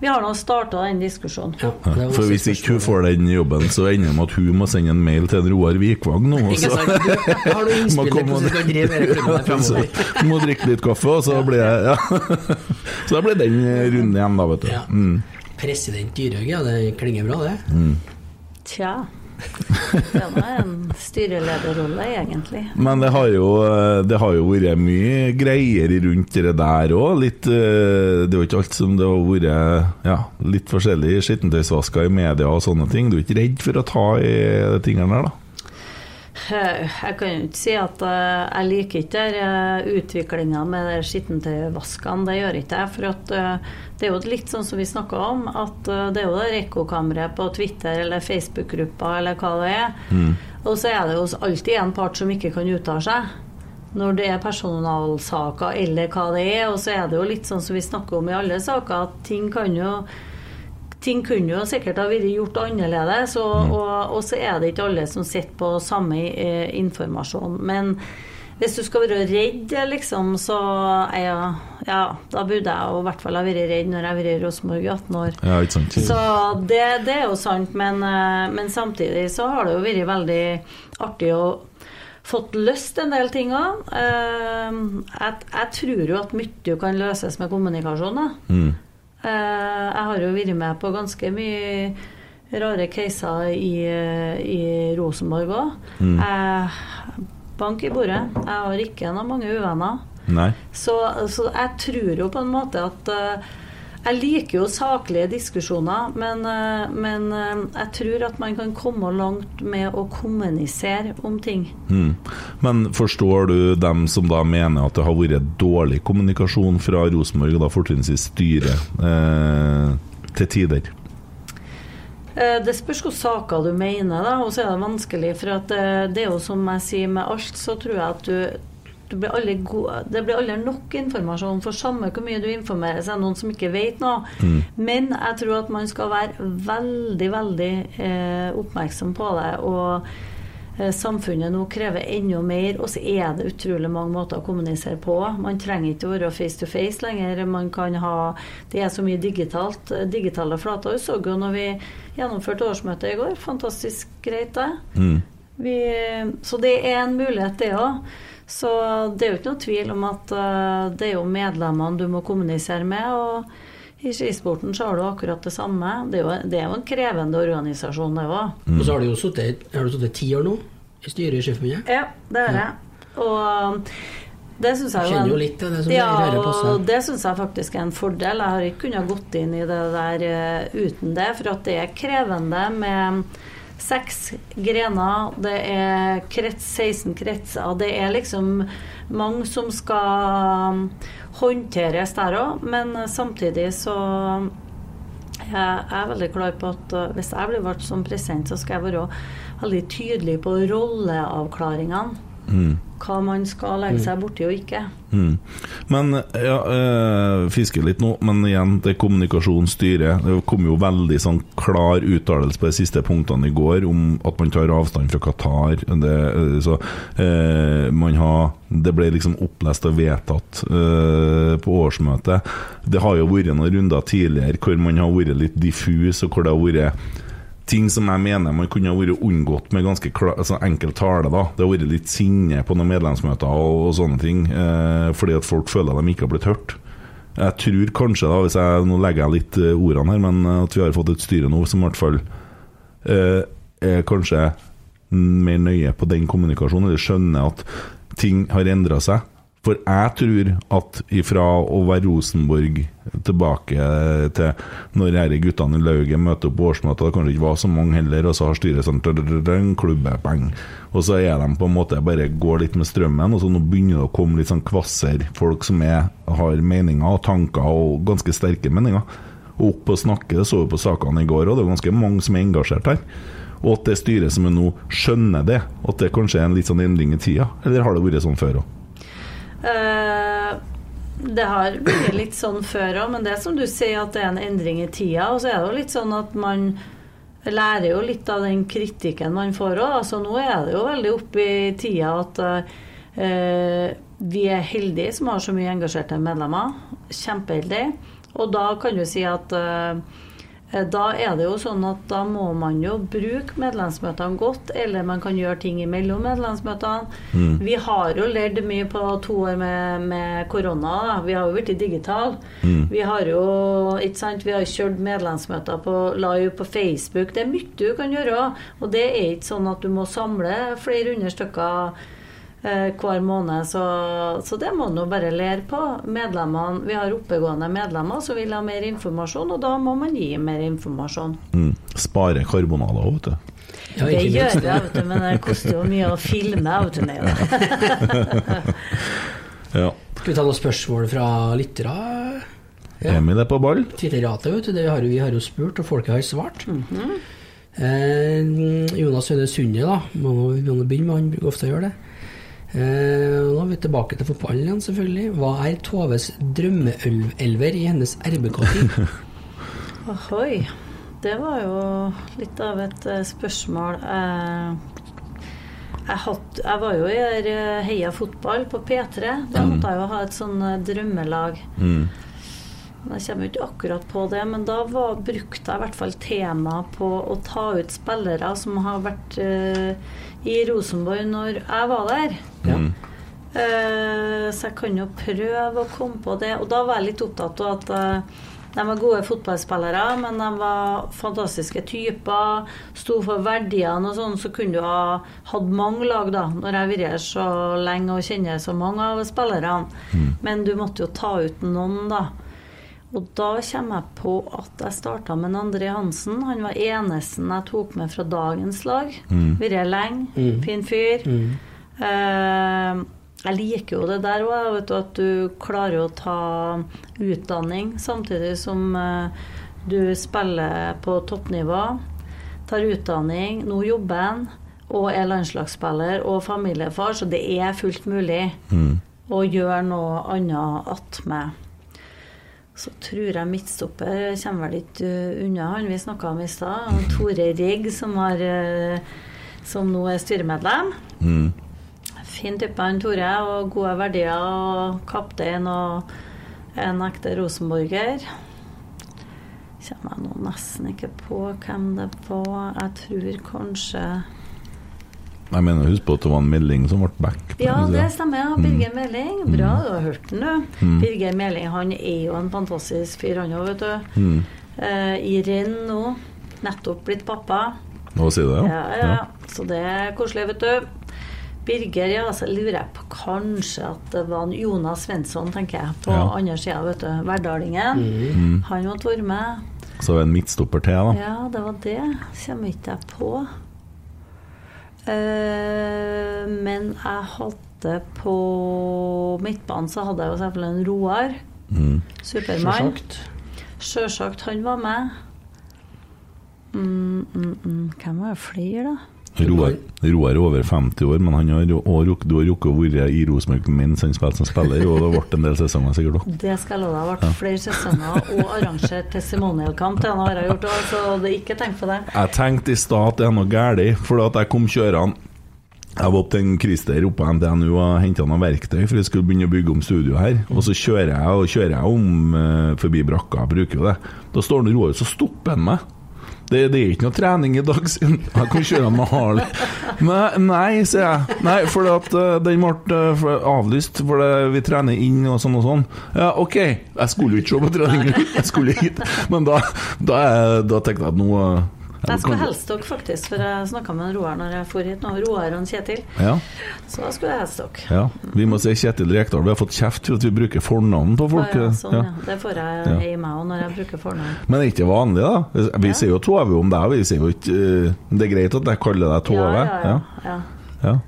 vi har nå starta den diskusjonen. Ja, for hvis ikke hun får den jobben, så ender det med at hun må sende en mail til en Roar Vikvang nå. Og så Du, har du innspill til hvordan du kan drive? Må drikke litt kaffe, og så blir jeg ja. Så da blir den runden igjen, da, vet du. Ja. Mm. President Dyrhaug, ja. Det klinger bra, det. Mm. Tja. Det er en styrelederrolle, egentlig. Men det har, jo, det har jo vært mye greier rundt det der òg. Eh, det er jo ikke alt som det har vært ja, litt forskjellig skittentøysvasker i media og sånne ting. Du er ikke redd for å ta i de tingene der, da? Jeg kan jo ikke si at eh, jeg liker ikke eh, utviklinga med skittentøyvaskene. Det gjør ikke jeg. For at eh, det er jo litt sånn som vi snakka om, at det er jo det ekkokammeret på Twitter eller Facebook-gruppa eller hva det er. Mm. Og så er det jo alltid en part som ikke kan uttale seg. Når det er personalsaker eller hva det er. Og så er det jo litt sånn som vi snakker om i alle saker, at ting kan jo ting kunne jo sikkert ha vært gjort annerledes, og, mm. og, og, så er det ikke alle som sitter på samme eh, informasjon. Men hvis du skal være redd, liksom, så jeg, ja, da burde jeg i hvert fall ha vært redd når jeg har vært i Rosenborg i 18 år. Ja, ikke sant. Så det, det, er jo sant, men, eh, men, samtidig så har det jo vært veldig artig å fått løst en del ting òg. Eh, jeg, jeg, tror jo at mye kan løses med kommunikasjon. Mm. Eh, jeg har jo vært med på ganske mye rare caser i, i Rosenborg òg. Mm. Jeg Bank i bordet. Jeg har ikke noen mange uvenner. Så, så, jeg tror jo på en måte at jeg liker jo saklige diskusjoner, men, uh, men uh, jeg tror at man kan komme langt med å kommunisere om ting. Mm. Men forstår du dem som da mener at det har vært dårlig kommunikasjon fra Rosenborg, da fortrinnsvis styret, til tider? Det spørs hvilke saker du mener, da, og så er det vanskelig. For det, er jo som jeg sier med alt, så tror jeg at du det blir, aldri det blir aldri nok informasjon, for samme hvor mye du informerer, så er det noen som ikke vet noe. Mm. Men jeg tror at man skal være veldig, veldig eh, oppmerksom på det. Og eh, samfunnet nå krever enda mer, og så er det utrolig mange måter å kommunisere på. Man trenger ikke å være face to face lenger. Man kan ha Det er så mye digitalt. Digitale flater. Vi så jo når vi gjennomførte årsmøtet i går. Fantastisk greit, det. Mm. Vi, så det er en mulighet, det òg. Så det er jo ikke noe tvil om at uh, det er jo medlemmene du må kommunisere med. og i skisporten så har du akkurat det samme. Det er jo, det er jo en krevende organisasjon, det òg. Mm. Og så har du jo sittet ti år nå i styret i Skiforbundet. Ja, det har jeg. Og det syns jeg jo litt til det som ja, og det syns jeg faktisk er en fordel. Jeg har ikke kunnet gått inn i det der uh, uten det, for at det er krevende med seks grener, det er krets, 16 kretser. Det er liksom mange som skal håndteres der òg, men samtidig så jeg er veldig klar på at uh, hvis jeg blir valgt som president, så skal jeg være veldig tydelig på rolleavklaringene. Mm hva man skal legge seg borti og ikke. Mm. Men ja, øh, fisker litt nå, men igjen, det er kommunikasjon, styre. Det kom jo veldig sånn klar uttalelse på de siste punktene i går om at man tar avstand fra Qatar. Det, øh, så, øh, man har, det ble liksom opplest og vedtatt på årsmøtet. Det har jo vært noen runder tidligere hvor man har vært litt diffus, og hvor det har vært ting som jeg mener man kunne ha vært unngått med ganske altså enkel tale. da Det har vært litt sinne på noen medlemsmøter og, og sånne ting, eh, fordi at folk føler at de ikke har blitt hørt. Jeg tror kanskje, da hvis jeg nå legger jeg litt uh, ordene her, men at vi har fått et styre nå som i hvert fall eh, er kanskje mer nøye på den kommunikasjonen, eller skjønner at ting har endra seg. For jeg tror at ifra å være Rosenborg tilbake til når disse guttene i lauget møter opp på årsmøtet, det kanskje ikke var så mange heller, og så har styret sånn klubbepeng. Og så er de på en måte bare går litt med strømmen, og så nå begynner det å komme litt sånn kvasser folk som er, har meninger og tanker, og ganske sterke meninger. Og opp og snakke, det så vi på sakene i går, og det er ganske mange som er engasjert her. Og at det styret som er nå, skjønner det, at det kanskje er en litt sånn endring i tida. Eller har det vært sånn før òg? Uh, det har blitt litt sånn før òg, men det er som du sier at det er en endring i tida. Og så er det jo litt sånn at man lærer jo litt av den kritikken man får òg. Altså, nå er det jo veldig oppe i tida at uh, vi er heldige som har så mye engasjerte medlemmer. Kjempeheldige. Og da kan du si at Eh, da er det jo sånn at da må man jo bruke medlemsmøtene godt, eller man kan gjøre ting imellom medlemsmøtene. Mm. Vi har jo lært mye på to år med, med korona. Da. Vi har jo blitt digitale. Mm. Vi har jo ikke sant, vi har kjørt medlemsmøter på live på Facebook. Det er mye du kan gjøre. Og det er ikke sånn at du må samle flere hundre stykker Eh, hver måned. Så, så det må man bare lære på. Medlemmene, vi har oppegående medlemmer som vil ha mer informasjon, og da må man gi mer informasjon. Mm. Spare karbonaler òg, vet du. Ja, det gjør vi, vet du, men det koster jo mye å filme. Vet du, ja. Skal vi ta noen spørsmål fra lyttere? Ja. Emil er på ball. Twitterratet, vet du. Det har, vi har jo spurt, og folket har svart. Mm -hmm. eh, Jonas Høne Sunde, da. Må, må begynne med, han bruker ofte å gjøre det. Eh, nå er vi tilbake til fotballen igjen, selvfølgelig. Hva er Toves drømmeelver i hennes RBK-tid? Ohoi. Det var jo litt av et uh, spørsmål. Uh, jeg, hatt, jeg, var jo i Heia Fotball på P3. Da mm. måtte jeg jo ha et sånn drømmelag. Mm. Jeg kommer ikke akkurat på det, men da var, brukte jeg i hvert fall temaet på å ta ut spillere som har vært uh, i Rosenborg når jeg var der. Ja. Uh, så jeg kan jo prøve å komme på det. Og da var jeg litt opptatt av at uh, De var gode fotballspillere, men de var fantastiske typer. Sto for verdiene og sånn, så kunne du ha hatt mange lag, da. Når jeg har vært her så lenge og kjenner så mange av spillerne. Mm. Men du måtte jo ta ut noen, da. Og da kommer jeg på at jeg starta med André Hansen. Han var eneste jeg tok med fra dagens lag. Mm. Vært lenge. Mm. Fin fyr. Mm. Uh, jeg liker jo det der òg, at du klarer å ta utdanning samtidig som uh, du spiller på toppnivå. Tar utdanning, nå jobber han og er landslagsspiller og familiefar, så det er fullt mulig mm. å gjøre noe annet attmed. Så tror jeg midtstopper kommer vel ikke uh, unna han vi snakka om i stad. Tore Rigg, som, har, som nå er styremedlem. Mm. Fin type, han Tore. Og gode verdier. Og kaptein og en ekte rosenborger. Kommer jeg nå nesten ikke på hvem det var. Jeg tror kanskje jeg mener, Husk på at det var en Meling som ble back. Ja, det stemmer. ja, Birger mm. Meling. Bra, mm. du har hørt den, du. Mm. Birger Meling han er jo en fantastisk fyr, han òg, vet du. Mm. Eh, I renn nå. Nettopp blitt pappa. Sier du, ja. Ja, ja. ja. Så det er koselig, vet du. Birger, ja, så lurer jeg på kanskje at det var Jonas Svensson, tenker jeg, på ja. andre sida, vet du. Verdalingen. Mm. Han måtte være med. Så det en midtstopper til, da? Ja, det var det. Kommer ikke jeg på. Uh, men jeg hadde på midtbanen så hadde jeg jo selvfølgelig en Roar. Mm. Supermann. Sjølsagt. Han var med. Mm, mm, mm. Hvem var det flere, da? Roar, Roar er over 50 år, men han har, og, du har rukket å være i Rosenborg mens han spilte som spiller, og det vært en del sesonger sikkert òg. Det skal jeg love deg. Det ble flere sesonger og arrangert testimonialkamp til han har jeg gjort òg, så det er ikke tenkt på det. Jeg tenkte i stad at det er noe galt, for at jeg kom kjørende jeg var opp til en Christer oppe på NTNU og henta noen verktøy, for jeg skulle begynne å bygge om studio her. Og så kjører jeg og kjører jeg om uh, forbi brakka, jeg bruker jo det. Da står han Roar, så stopper han meg. Det, det, er ikke noe trening i dag, siden jeg kan kjøre med Harley. Nei, nei, sier jeg. Nei, for at, uh, den ble uh, avlyst, for vi trener inn og sånn og sånn. Ja, OK, jeg skulle jo ikke se på trening, jeg skulle hit. Men da, da, da tenkte jeg at nå jeg skulle helst dere, faktisk, for jeg snakka med Roar når jeg for hit nå. Roar og Kjetil. Ja. Så da skulle jeg helst dere. Ja. Vi må si Kjetil Rekdal. Vi har fått kjeft for at vi bruker fornavn på folk. Ja, sånn, ja. Det får jeg i meg òg når jeg bruker fornavn. Men det er ikke vanlig, da? Vi sier jo Tove om deg, vi sier jo ikke uh, Det er greit at jeg kaller deg Tove? Ja, ja, ja.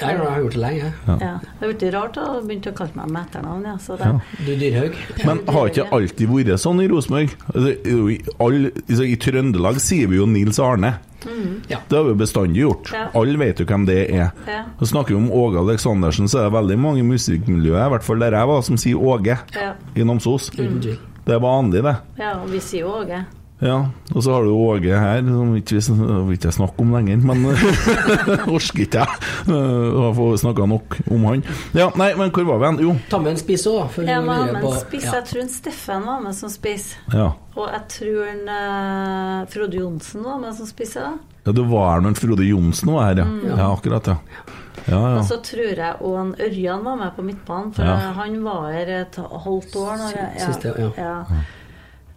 Jeg har gjort det lenge. Ja. ja. Det er blitt rart å begynne å kalle meg med etternavn. Ja, så det. Ja. Du Dyrhaug. Men har ikke alltid vært sånn i Rosenborg? Altså, I Trøndelag sier vi jo Nils Arne. Mm. Ja. Det har vi bestandig gjort. Ja. Alle vet jo hvem det er. Ja. Snakker vi om Åge Aleksandersen, så er det veldig mange i musikkmiljøet, i hvert fall der jeg var, som sier Åge i Namsos. Mm. Det er vanlig, det. Ja, og vi sier Åge. Ja, og så har du Åge her, som ikke vil ikke snakke om lenger, men orker ikke jeg å få snakka nok om han. Ja, nei, men hvor var vi hen? Jo. Ta med en spiss òg. Ja, med en spiss. Jeg tror en Steffen var med som spiss. Ja. Og jeg tror en uh, Frode Johnsen var med som spiss. Ja, det var når Frode Johnsen var her, ja. Mm. ja akkurat, ja. Ja, ja. Og så tror jeg òg Ørjan var med på midtbanen, for ja. han var her et halvt år. Når jeg, ja, Siste, ja.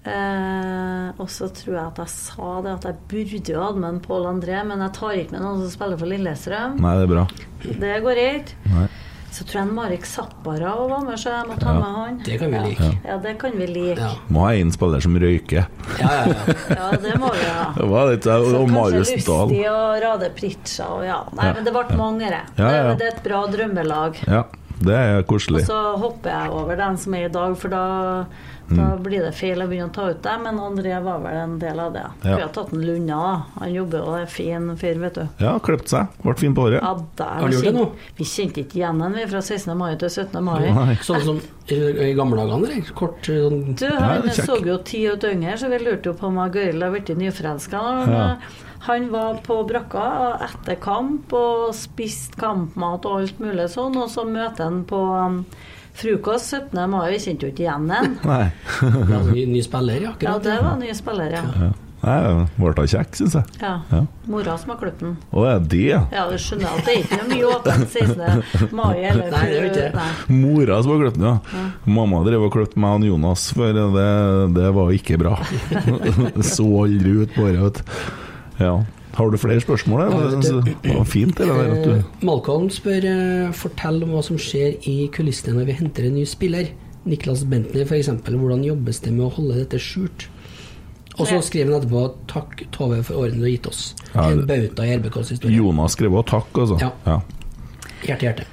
Ja. Eh, og så tror jeg at jeg sa det at jeg burde jo hatt med en Pål André, men jeg tar ikke med noen som spiller for Lillestrøm. Nei, det er bra. Det går ikke. Så tror jeg Marek Zappara var med, så jeg må ta ja. med han. Det kan vi like. Ja, det kan vi like. Ja. Må ha en spiller som røyker. Ja, ja, ja. ja det må vi ha. Det var litt, og, og Marius Dahl. Lustig og Rade Pritcha og ja. Nei, men det ble mange, det. Det, det er et bra drømmelag. Ja, det er koselig. Og så hopper jeg over den som er i dag, for da da mm. blir det feil å begynne å ta ut det, men André var vel en del av det. Ja. Vi har tatt en Lunna, da. Han jobber og er fin fyr, vet du. Ja, klippet seg. Ble fin på håret. Ja, der, har du gjort det nå? Vi kjente ikke igjen den, vi, fra 16. mai til 17. mai. Sånn som i gamle dager, eller? Kort sånn Du, han ja, så jo ti og yngre, så vi lurte jo på om Gøril har blitt nyforelska. Ja. Han var på brakka etter kamp og spiste kampmat og alt mulig sånn, og så møter han på um, Frokost 17. mai, vi kjente jo ikke igjen den. Nei. ja, ny, ny, spiller, ja. Akkurat. Ja, det var ny spiller, ja. ja. Nei, ble kjekk, syns jeg. Ja. Ja. Mora som har klippet den. Å, er det ja? Ja, du skjønner at det er ikke noe mye åpent 16. mai eller Nei, det er ikke det. Nei. Mora som har klippet den, ja. Mamma drev og klippet meg og Jonas, for det, det var ikke bra. Så aldri ut på det, vet du. Ja. Har du flere spørsmål? Ja, du. Det var fint, det der. At Eh, du Malcolm spør eh, fortell om hva som skjer i kulissene når vi henter en ny spiller. Niklas Bentner f.eks. Hvordan jobbes det med å holde dette skjult? Og så skriver han etterpå 'Takk, Tove, for årene du har gitt oss'. Ja, en bauta i RBKs historie. Jonas skrev også takk, altså. Ja. Ja. Hjerte, hjerte.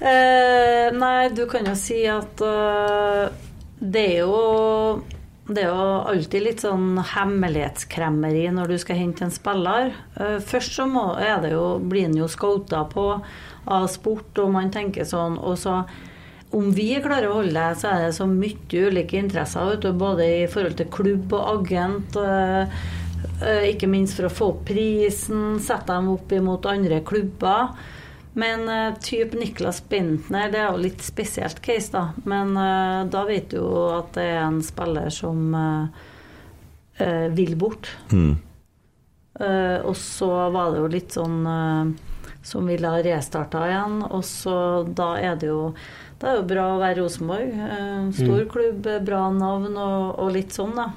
Eh, nei, du kan jo si at uh, det er jo det er jo alltid litt sånn hemmelighetskremmeri når du skal hente en spiller. Eh, først så må, jo, blir han jo scouta på av sport, og man tenker sånn Og så om vi klarer å holde det, så er det så mye ulike interesser, vet du, både i forhold til klubb og agent. eh, eh, ikke minst for å få opp prisen, sette dem opp imot andre klubber. Men uh, type Niklas Bintner, det er jo litt spesielt case, da. Men uh, da vet du jo at det er en spiller som uh, eh, vil bort. Mm. Eh, og så var det jo litt sånn eh, som ville ha restarta igjen. Og så da er det jo det er jo bra å være Rosenborg. Eh, stor klubb, bra navn og, og litt sånn, da.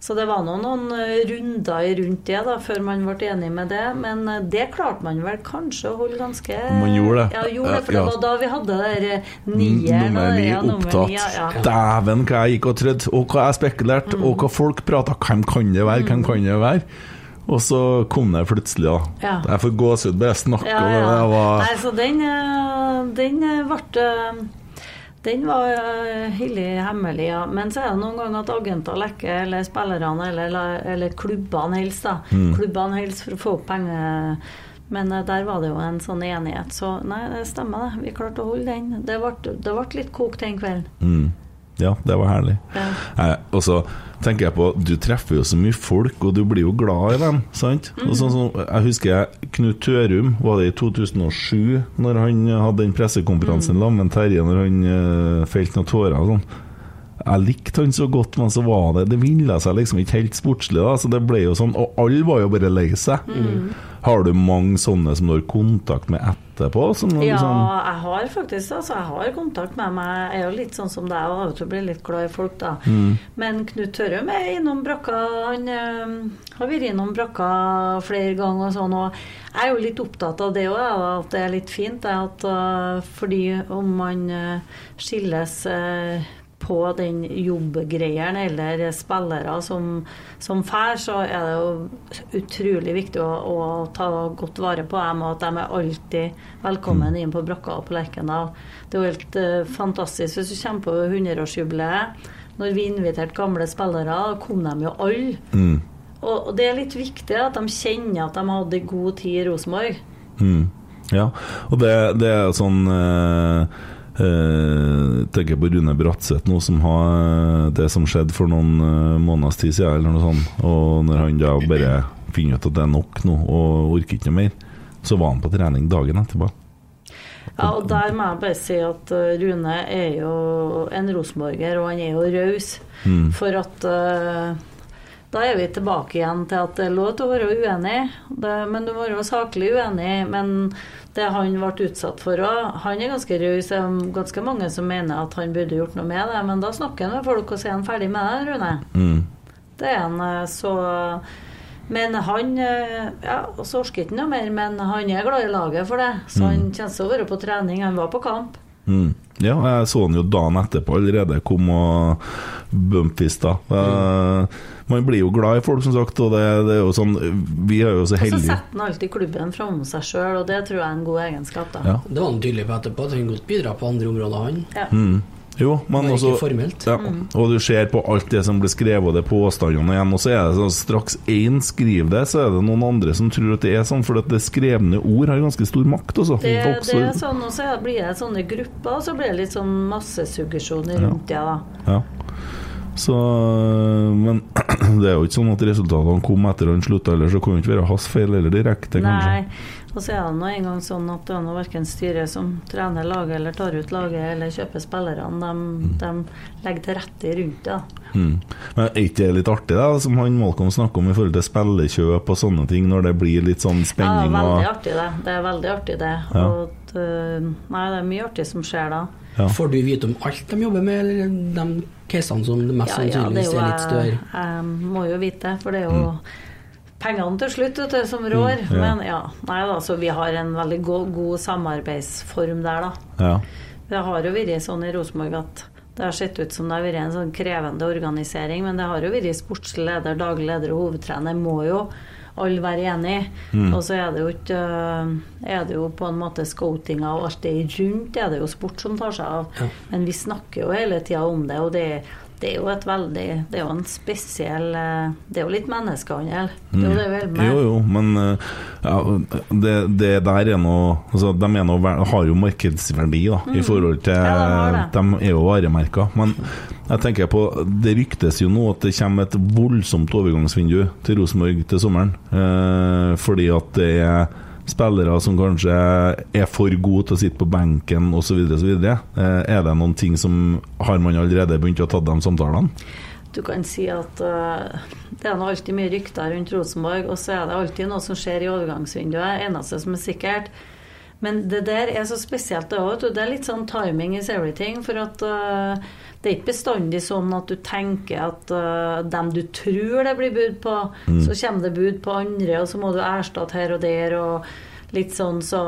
Så det var noen, noen eh, runder rundt det da, før man ble enig med det. Men eh, det klarte man vel kanskje å holde ganske Man gjorde det. Ja, gjorde det, for det var da vi hadde der nye... nieren. Nummer ni ja, opptatt. ja, ja. Dæven, hva jeg gikk og trodde, og hva jeg spekulerte, Mm. og hva folk prata Hvem kan det være, hvem kan det være? Og så kom det plutselig, da. Ja. Jeg får gåsehud bare jeg snakker om ja, ja. Det var Nei, så den, eh, den eh, ble eh, Den var hellig hemmelig, ja. Men så er det noen ganger at agenter lekker, eller spillerne, eller, eller klubbene helst, da. Mm. Klubbene helst for å få opp penger. Men eh, der var det jo en sånn enighet. Så nei, det stemmer, det. Vi klarte å holde den. Det ble, det ble litt kokt den kvelden. mm. Ja, det var herlig. Ja. Nei, og så tenker jeg på Du treffer jo så mye folk, og du blir jo glad i dem. Sant? Og Så, så, jeg husker Knut Tørum, var det i 2007, når han hadde den pressekonferansen mm. med Terje, når han uh, felte noen tårer og sånn. Jeg likte han så godt, men så var det Det ville seg liksom ikke helt sportslig, da. Så det ble jo sånn Og alle var jo bare lei seg. Har du mange sånne som du har kontakt med etterpå? Som Ja, liksom, jeg har faktisk altså, jeg har kontakt med meg. Jeg er jo litt sånn som deg og av og til blir litt glad i folk, da. Men Knut Tørrum er innom brakka. Han eh, har vært innom brakka flere ganger og sånn. Og jeg er jo litt opptatt av det òg, at det er litt fint. det At, eh, fordi om man eh, skilles eh, på den jobbgreien eller spillere som, som fær, så er det jo utrolig viktig å, å ta godt vare på dem, og at de er alltid velkommen inn på brakka og på Lerkendal. Det er jo helt uh, fantastisk hvis du kommer på 100-årsjubileet. Når vi inviterte gamle spillere, da kom de jo alle. mm, Og, og det er litt viktig at de kjenner at de hadde god tid i Rosenborg. mm, ja, og det, det er sånn eh, eh, tenker på Rune Bratseth nå, som har eh, det som skjedde for noen eh, måneders tid siden, eller noe sånt. Og når han da bare finner ut at det er nok nå, og orker ikke noe mer, så var han på trening dagen etterpå. Ja, og der må jeg bare si at uh, Rune er jo en rosenborger, og han er jo raus. Mm. For at uh, da er vi tilbake igjen til at det er lov til å være uenig, det, men du må være saklig uenig. Men det han ble utsatt for òg Han er ganske raus. Det er ganske mange som mener at han burde gjort noe med det, men da snakker han med folk og sier han ferdig med det, Rune. Mm. Det er han eh, så Men han eh, Ja, så orker ikke noe mer, men han er glad i laget for det. Så han kommer til å være på trening. Han var på kamp. Mm. Ja, jeg så han jo dagen etterpå allerede kom og bumpfista. Eh, man blir jo glad i folk, som sagt, og det, det er jo sånn Vi er jo så Og så setter han alltid klubben framom seg sjøl, og det tror jeg er en god egenskap. da. Ja. Det var han tydelig på etterpå, at han godt bidra på andre områder, han. Ja. Mm. Jo, men også ja, Og du ser på alt det som blir skrevet, og det påstandene igjen, og så er det sånn straks én skriver det, så er det noen andre som tror at det er sånn, for at det skrevne ord har ganske stor makt, også. Det, Folk det er sånn, og så blir det sånne grupper, og så blir det litt sånn massesuggesjon rundt det. da. Ja. Så, men det er jo ikke sånn at resultatene kom etter han slutta, heller, så kan det ikke være hans feil eller direkte, kanskje. Nei, Og så er det nå engang sånn at det er verken styret som trener laget eller tar ut laget eller kjøper spillerne. De, mm. de legger til rette rundt det. Mm. Men Er ikke det litt artig, da, som han Malcolm snakker om i forhold til spillekjøp og sånne ting, når det blir litt sånn spenning? Ja, veldig artig det. Det er veldig artig det. Ja. Og, eh, nei, det er mye artig som skjer da. Ja. Får du vite om alt de jobber med, eller de casene som mest ja, sannsynligvis er, er, litt større? Jeg må jo vite det, for det er jo mm. pengene til slutt vet du, som rår. Mm, ja. Men ja, nei da, så vi har en veldig god, god samarbeidsform der, da. Det har jo vært sånn i Rosenborg at det har sett ut som det har vært en sånn krevende organisering, men det har jo vært sportslig leder, daglig leder og hovedtrener må jo alle være enig mm. Og så er det jo ikke eh, Er det jo på en måte scoutinga og alt det rundt, er det jo sport som tar seg av. Ja. Men vi snakker jo hele tida om det, og det, det er jo et veldig Det er jo en spesiell eh, Det er jo litt menneskehandel. Det er jo det vel med. Jo, jo, men eh, ja, det, det, der er noe altså, De er noe, har jo markedsverdi da, mm. i forhold til ja, de, de, er jo varemerker. Men jeg tenker på Det ryktes jo nå at det kommer et voldsomt overgangsvindu til Rosenborg til sommeren. Eh, fordi at det er spillere som kanskje er for gode til å sitte på benken osv. Eh, er det noen ting som Har man allerede begynt å ta de samtalene? Du kan si at uh, det er nå alltid mye rykter rundt Rosenborg, og så er det alltid noe som skjer i overgangsvinduet. Eneste som er sikkert. Men det der er så spesielt, det òg. Det er litt sånn timing is everything. For at uh, det er ikke bestandig sånn at du tenker at uh, dem du tror det blir bud på, mm. så kommer det bud på andre, og så må du erstatte her og der. og litt sånn så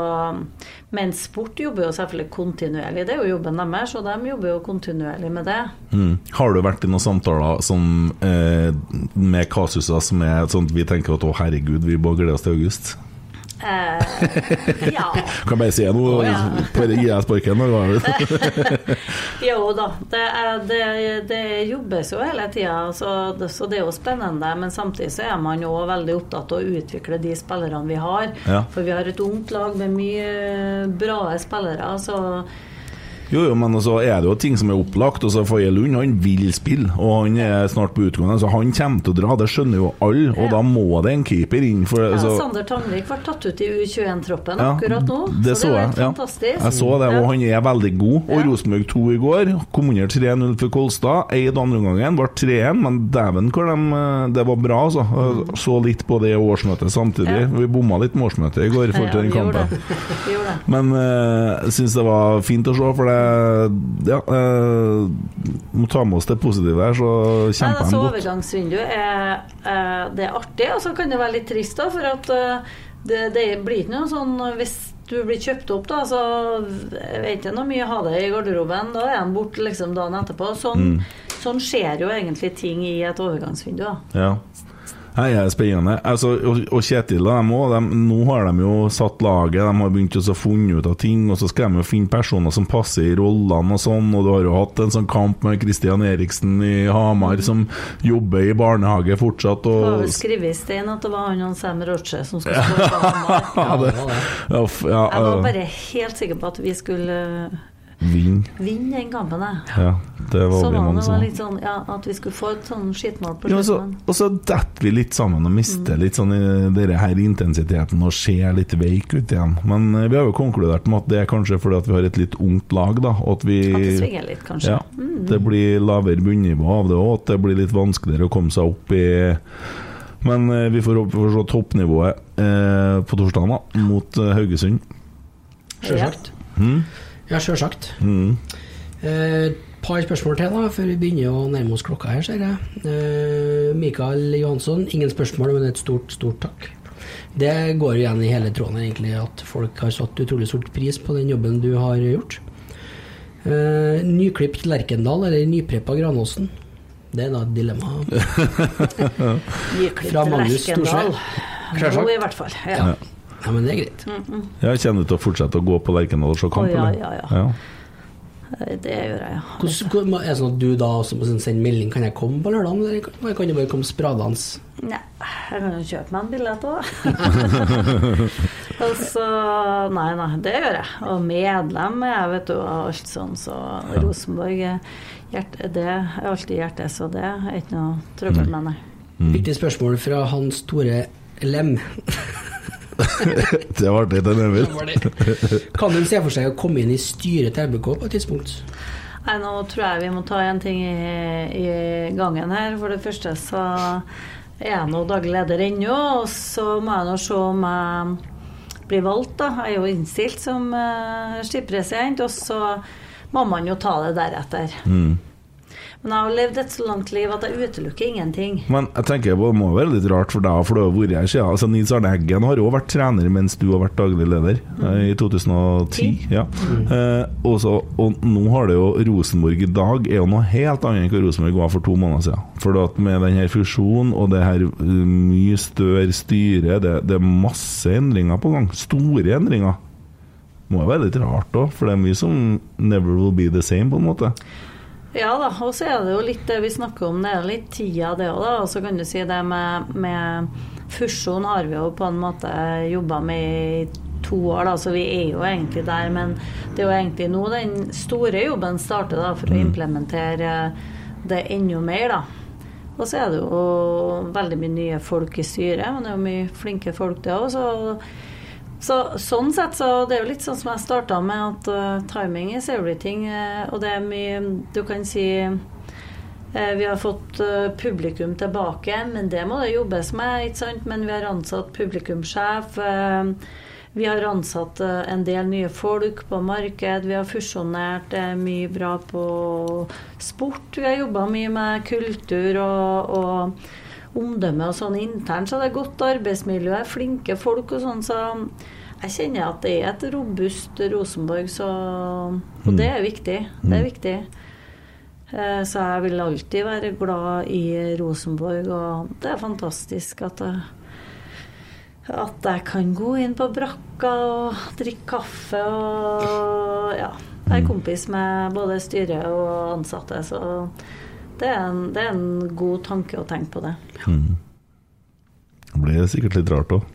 Men sport jobber jo selvfølgelig kontinuerlig. Det er jo jobben deres, og de jobber jo kontinuerlig med det. Mm. Har du vært i noen samtaler som, eh, med kasuser som er sånn at vi tenker at å herregud, vi bare gleder oss til august? Eh, ja. Kan bare si noe, oh, ja. bare gi deg sparken. jo da, det, det, det, jobbes jo hele tida, så, så, det er jo spennende. Men samtidig så er man jo veldig opptatt av å utvikle de spillerne vi har. Ja. For vi har et ungt lag med mye bra spillere. så jo, jo, men så er det jo ting som er opplagt. Og så Faye Lund han vil spille, og han er snart på utgående. Så han kommer til å dra, det skjønner jo alle. Og ja. da må det en keeper inn. For, ja, så, Sander Tangvik ble tatt ut i U21-troppen ja, akkurat nå. Det så, så det var fantastisk. Jeg så det, og han er veldig god. Og Rosenborg 2 i går kom under 3-0 for Kolstad. Eid andre omgangen, ble 3-1, men dæven hvor de eh, Det var bra, altså. Mm. Så litt på det årsmøtet samtidig. Vi bomma litt med årsmøtet i går i forhold til den kampen. Men uh, jeg syns det var fint å se, for det ja, eh, må ta med oss det positive her, så kjemper de godt. Overgangsvinduet er, eh, det er artig, og så kan det være litt trist, da, for at eh, det, det blir ikke noe sånn hvis du blir kjøpt opp, da, så jeg vet ikke noe mye ha det i garderoben. Da er han borte liksom dagen etterpå. Sånn, mm. sånn skjer jo egentlig ting i et overgangsvindu. Da. Ja. Nei, det er spennende. Altså, og, og Kjetil og dem òg, nå har de jo satt laget, de har begynt å funne ut av ting, og så skal de jo finne personer som passer i rollene og sånn, og du har jo hatt en sånn kamp med Christian Eriksen i Hamar, som jobber i barnehage fortsatt. Og... Har vel skrevet i stein at det var han og Sam Roche som skulle stå på Hamar. ja, det, ja, det. Jeg var bare helt sikker på at vi skulle Vinn. Vinn den kampen, ja. Det var så det var litt sånn ja, at vi skulle få et sånn skittmål på slutten. Ja, og så detter vi litt sammen og mister mm. litt sånn i denne her intensiteten og ser litt veik ut igjen. Men eh, vi har jo konkludert med at det er kanskje fordi at vi har et litt ungt lag, da. At vi At det svinger litt, kanskje. Ja, mm. Det blir lavere bunnivå av det òg, at det blir litt vanskeligere å komme seg opp i men eh, vi får for se toppnivået eh, på torsdag mot eh, Haugesund. Ja Mm. Ja, sjølsagt. Mm. Eh, par spørsmål til da, før vi begynner å nærme oss klokka her, ser jeg. Eh, Mikael Johansson, ingen spørsmål, men et stort, stort takk. Det går jo igjen i hele tråden, egentlig, at folk har satt utrolig stort pris på den jobben du har gjort. Eh, nyklipt Lerkendal eller nypreppa Granåsen? Det er da et dilemma. Nyklipt Lerkendal. Nå i hvert fall. Ja. ja. Ja, men det er greit. Mm -mm. Ja, Kommer du til å fortsette å gå på Lerkendal og se kamp? Oh, ja, ja, ja, ja. Det gjør jeg, ja. Hvordan, er det sånn at du da også må sende melding Kan jeg komme på lørdag, eller kan du bare komme spradende? Nei, jeg kan jo kjøpe meg en billett òg. altså, nei, nei, det gjør jeg. Og medlem er jeg, vet du, og alt sånn. Så ja. Rosenborg hjerte, det er alltid hjertet, så det er ikke noe trøbbel med, nei. Mm. Viktig spørsmål fra Hans Tore Lem. det var artig, den Emil. kan du se for seg å komme inn i styret til RBK på et tidspunkt? Nei, nå tror jeg vi må ta en ting i, i gangen her. For det første så er jeg nå daglig leder ennå, og så må jeg nå se om jeg blir valgt, da. Jeg er jo innstilt som uh, skipresident, og så må man jo ta det deretter. Mm. Men jeg har levd et så langt liv at jeg utelukker ingenting. Men jeg tenker på, det må være litt rart for deg, for du har vært her siden altså, Nils Arne Eggen har jo vært trener mens du har vært daglig leder, mm. i 2010. Ja. Mm. Eh, også, og nå har det jo Rosenborg i dag er jo noe helt annet enn hva Rosenborg var for to måneder siden. For at med denne fusjonen og det her eh, mye større styret, det, det er masse endringer på gang. Store endringer. Det må jo være litt rart òg, for det er mye som never will be the same, på en måte. Ja da, og så er det jo litt det vi snakker om, det er litt tida det òg, da. Og så kan du si det med, med, fusjon har vi jo på en måte jobba med i to år, da, så vi er jo egentlig der. Men det er jo egentlig nå den store jobben starter, da, for å mm. implementere det enda mer, da. Og så er det jo veldig mye nye folk i styret, men det er jo mye flinke folk, det òg. Så sånn sett så det er jo litt sånn som jeg starta med, at uh, timing is everything. Uh, og det er mye Du kan si uh, Vi har fått publikum tilbake, men det må det jobbes med, ikke sant? Men vi har ansatt publikumssjef. vi har ansatt en del nye folk på marked. Vi har fusjonert mye bra på sport. Vi har jobba mye med kultur og, og omdømme og sånn internt. Så det er godt arbeidsmiljø, er flinke folk og sånn. Så jeg kjenner at det er et robust Rosenborg, så Og det er viktig. Det er mm. viktig. Eh, så jeg vil alltid være glad i Rosenborg, og det er fantastisk at jeg, at jeg kan gå inn på brakka og drikke kaffe og ja. Jeg er mm. kompis med både styret og ansatte, så det er, en, det er en, god tanke å tenke på det. Mm. Det blir sikkert litt rart òg.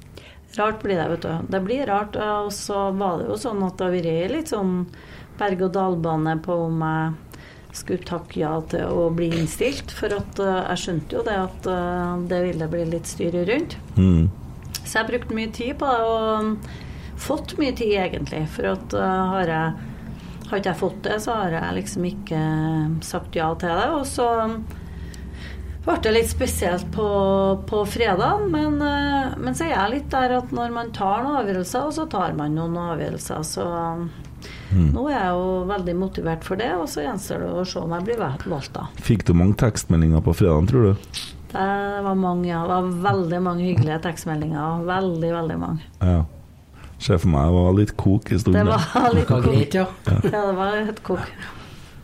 Rart blir det, vet du. Det blir rart. Og så var det jo sånn at det har vært litt sånn berg-og-dal-bane på om jeg skulle takke ja til å bli innstilt. For at uh, jeg skjønte jo det at uh, det ville bli litt styr rundt. Mm. Så jeg brukte mye tid på det, og fått mye tid egentlig. For at uh, har jeg har ikke jeg fått det, så har jeg liksom ikke sagt ja til det. Og så ble det litt spesielt på, på fredag, men, eh, men, så er jeg litt der at når man tar noen avgjørelser, og så tar man noen avgjørelser. Så mm. nå er jeg jo veldig motivert for det, og så gjenstår det å se om jeg blir valgt, da. Fikk du mange tekstmeldinger på fredag, tror du? Det var mange, ja. Det var veldig mange hyggelige tekstmeldinger. Veldig, veldig mange. Ja. Ser for meg det var litt kok i stunden. Det var litt kok. Ja. ja. det var et kok.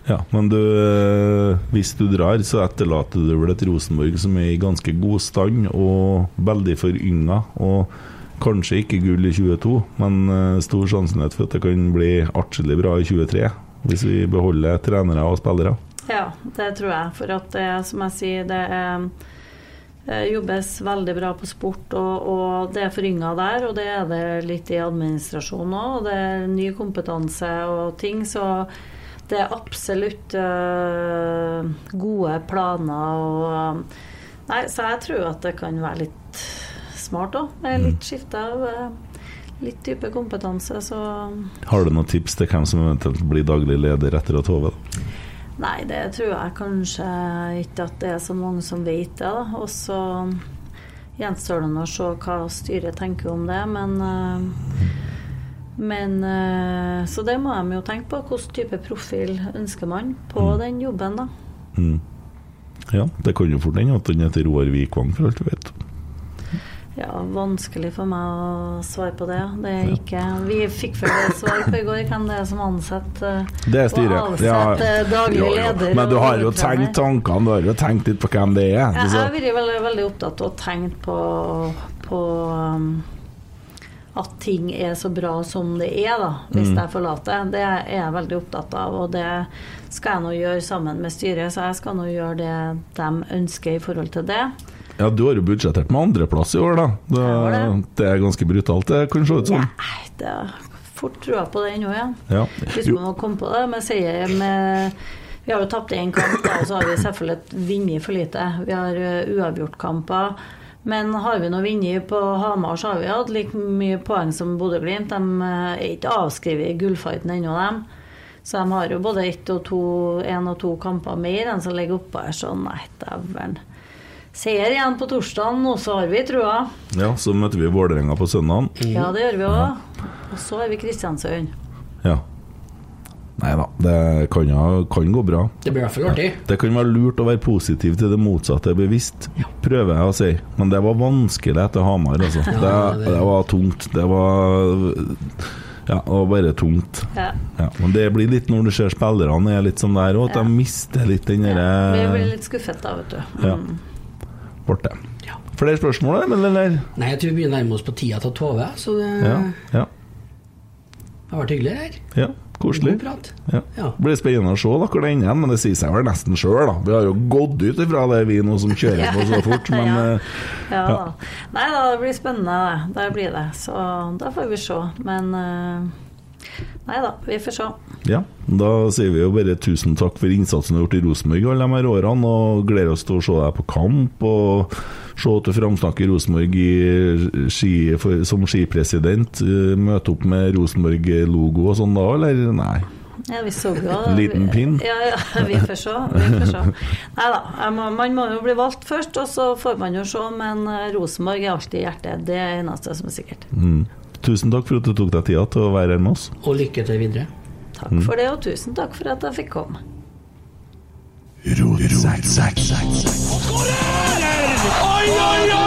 Ja, men du, eh, hvis du drar, så etterlater du vel et Rosenborg som er i ganske god stand og veldig forynga. Og kanskje ikke gull i 22, men eh, stor sannsynlighet for at det kan bli artig bra i 23. Hvis vi beholder trenere og spillere. Ja, det tror jeg. For at det, som jeg sier, det er jobbes veldig bra på sport, og, og det er forynga der. Og det er det litt i administrasjon òg. Og det er ny kompetanse og ting. Så det er absolutt uh, gode planer og Nei, så jeg tror at det kan være litt smart òg. Med mm. litt skifte av uh, litt type kompetanse, så Har du noen tips til hvem som eventuelt blir daglig leder etter at Tove? Nei, det tror jeg kanskje ikke at det er så mange som vet det. Og så gjenstår det å se hva styret tenker om det. Men, eh, men eh, Så det må de jo tenke på. Hvilken type profil ønsker man på mm. den jobben, da. Mm. Ja, det kan jo fort hende at den heter Roar Vikvang, for alt du vet. Ja, vanskelig for meg å svare på det. Det er ikke Vi fikk vel svar på i går hvem det er som ansetter Det er styret. Ja. daglig jo, jo. leder. Men du har jo tenkt tankene, du har jo tenkt litt på hvem det er. Ja, jeg har vært veldig, veldig opptatt av å tenke på, på um, at ting er så bra som det er, da, hvis mm. jeg forlater. Det er jeg veldig opptatt av, og det skal jeg nå gjøre sammen med styret. Så jeg skal nå gjøre det de ønsker i forhold til det. Ja, du har jo budsjettert med andreplass i år, da. Det, det. det, er ganske brutalt, det kan se ut som. Nei, det er fort trua på det nå, ja. ja. Hvis man må komme på det med seier med Vi har jo tapt én kamp, da, og så har vi selvfølgelig vunnet for lite. Vi har uh, uavgjortkamper. Men har vi nå vunnet på Hamar, så har vi hatt like mye poeng som Bodø-Glimt. De eh, er ikke avskrevet i gullfighten ennå, dem. Så de har jo både ett og to, én og to kamper mer enn som ligger oppå her, så nei, dæven. Seier igjen på torsdagen, og så har vi trua. Ja, så møter vi Vålerenga på søndagen. Mm. Ja, det gjør vi òg. Og så er vi Kristiansøy. Ja. Nei da, det kan, kan, gå bra. Det blir i hvert fall artig. Det kan være lurt å være positiv til det motsatte bevisst, ja. prøver jeg å si. Men det var vanskelig etter Hamar, altså. Ja, det, det, var tungt. Det var ja, det var bare tungt. Ja. Ja, men det blir litt når du ser spillerne er litt sånn der òg, at de mister litt den derre Vi blir litt skuffet da, vet du. Mm. Ja ble Ja. Flere spørsmål, eller? Nei, jeg tror vi begynner å nærme oss på tida til Tove, så det, ja, ja. det har vært hyggelig her. Ja, koselig. Ja. Ja. Det blir spennende å se da, hvor det ender men det sier seg vel nesten sjøl. Vi har jo gått ut ifra det, vi nå som kjører på så fort. Men, ja. da. ja. ja. Nei da, det blir spennende, det. Blir det. Så da får vi se. Men uh Nei da, vi får se. Ja, da sier vi jo bare tusen takk for innsatsen du har gjort i Rosenborg alle de her årene, og gleder oss til å se deg på kamp og se at du framsnakker Rosenborg ski, for, som skipresident. Eh, møte opp med Rosenborg-logo og sånn da, eller nei? Ja, vi så jo Liten pinn? Ja, ja, vi får se. Vi får se. Nei da, man må jo bli valgt først, og så får man jo se. Men eh, Rosenborg er alltid i hjertet. Det er det eneste som er sikkert. Mm. Tusen takk for at du tok deg tida til å være her med oss. Og lykke til videre. Takk mm. for det, og tusen takk for at jeg fikk komme. Oi, oi, oi!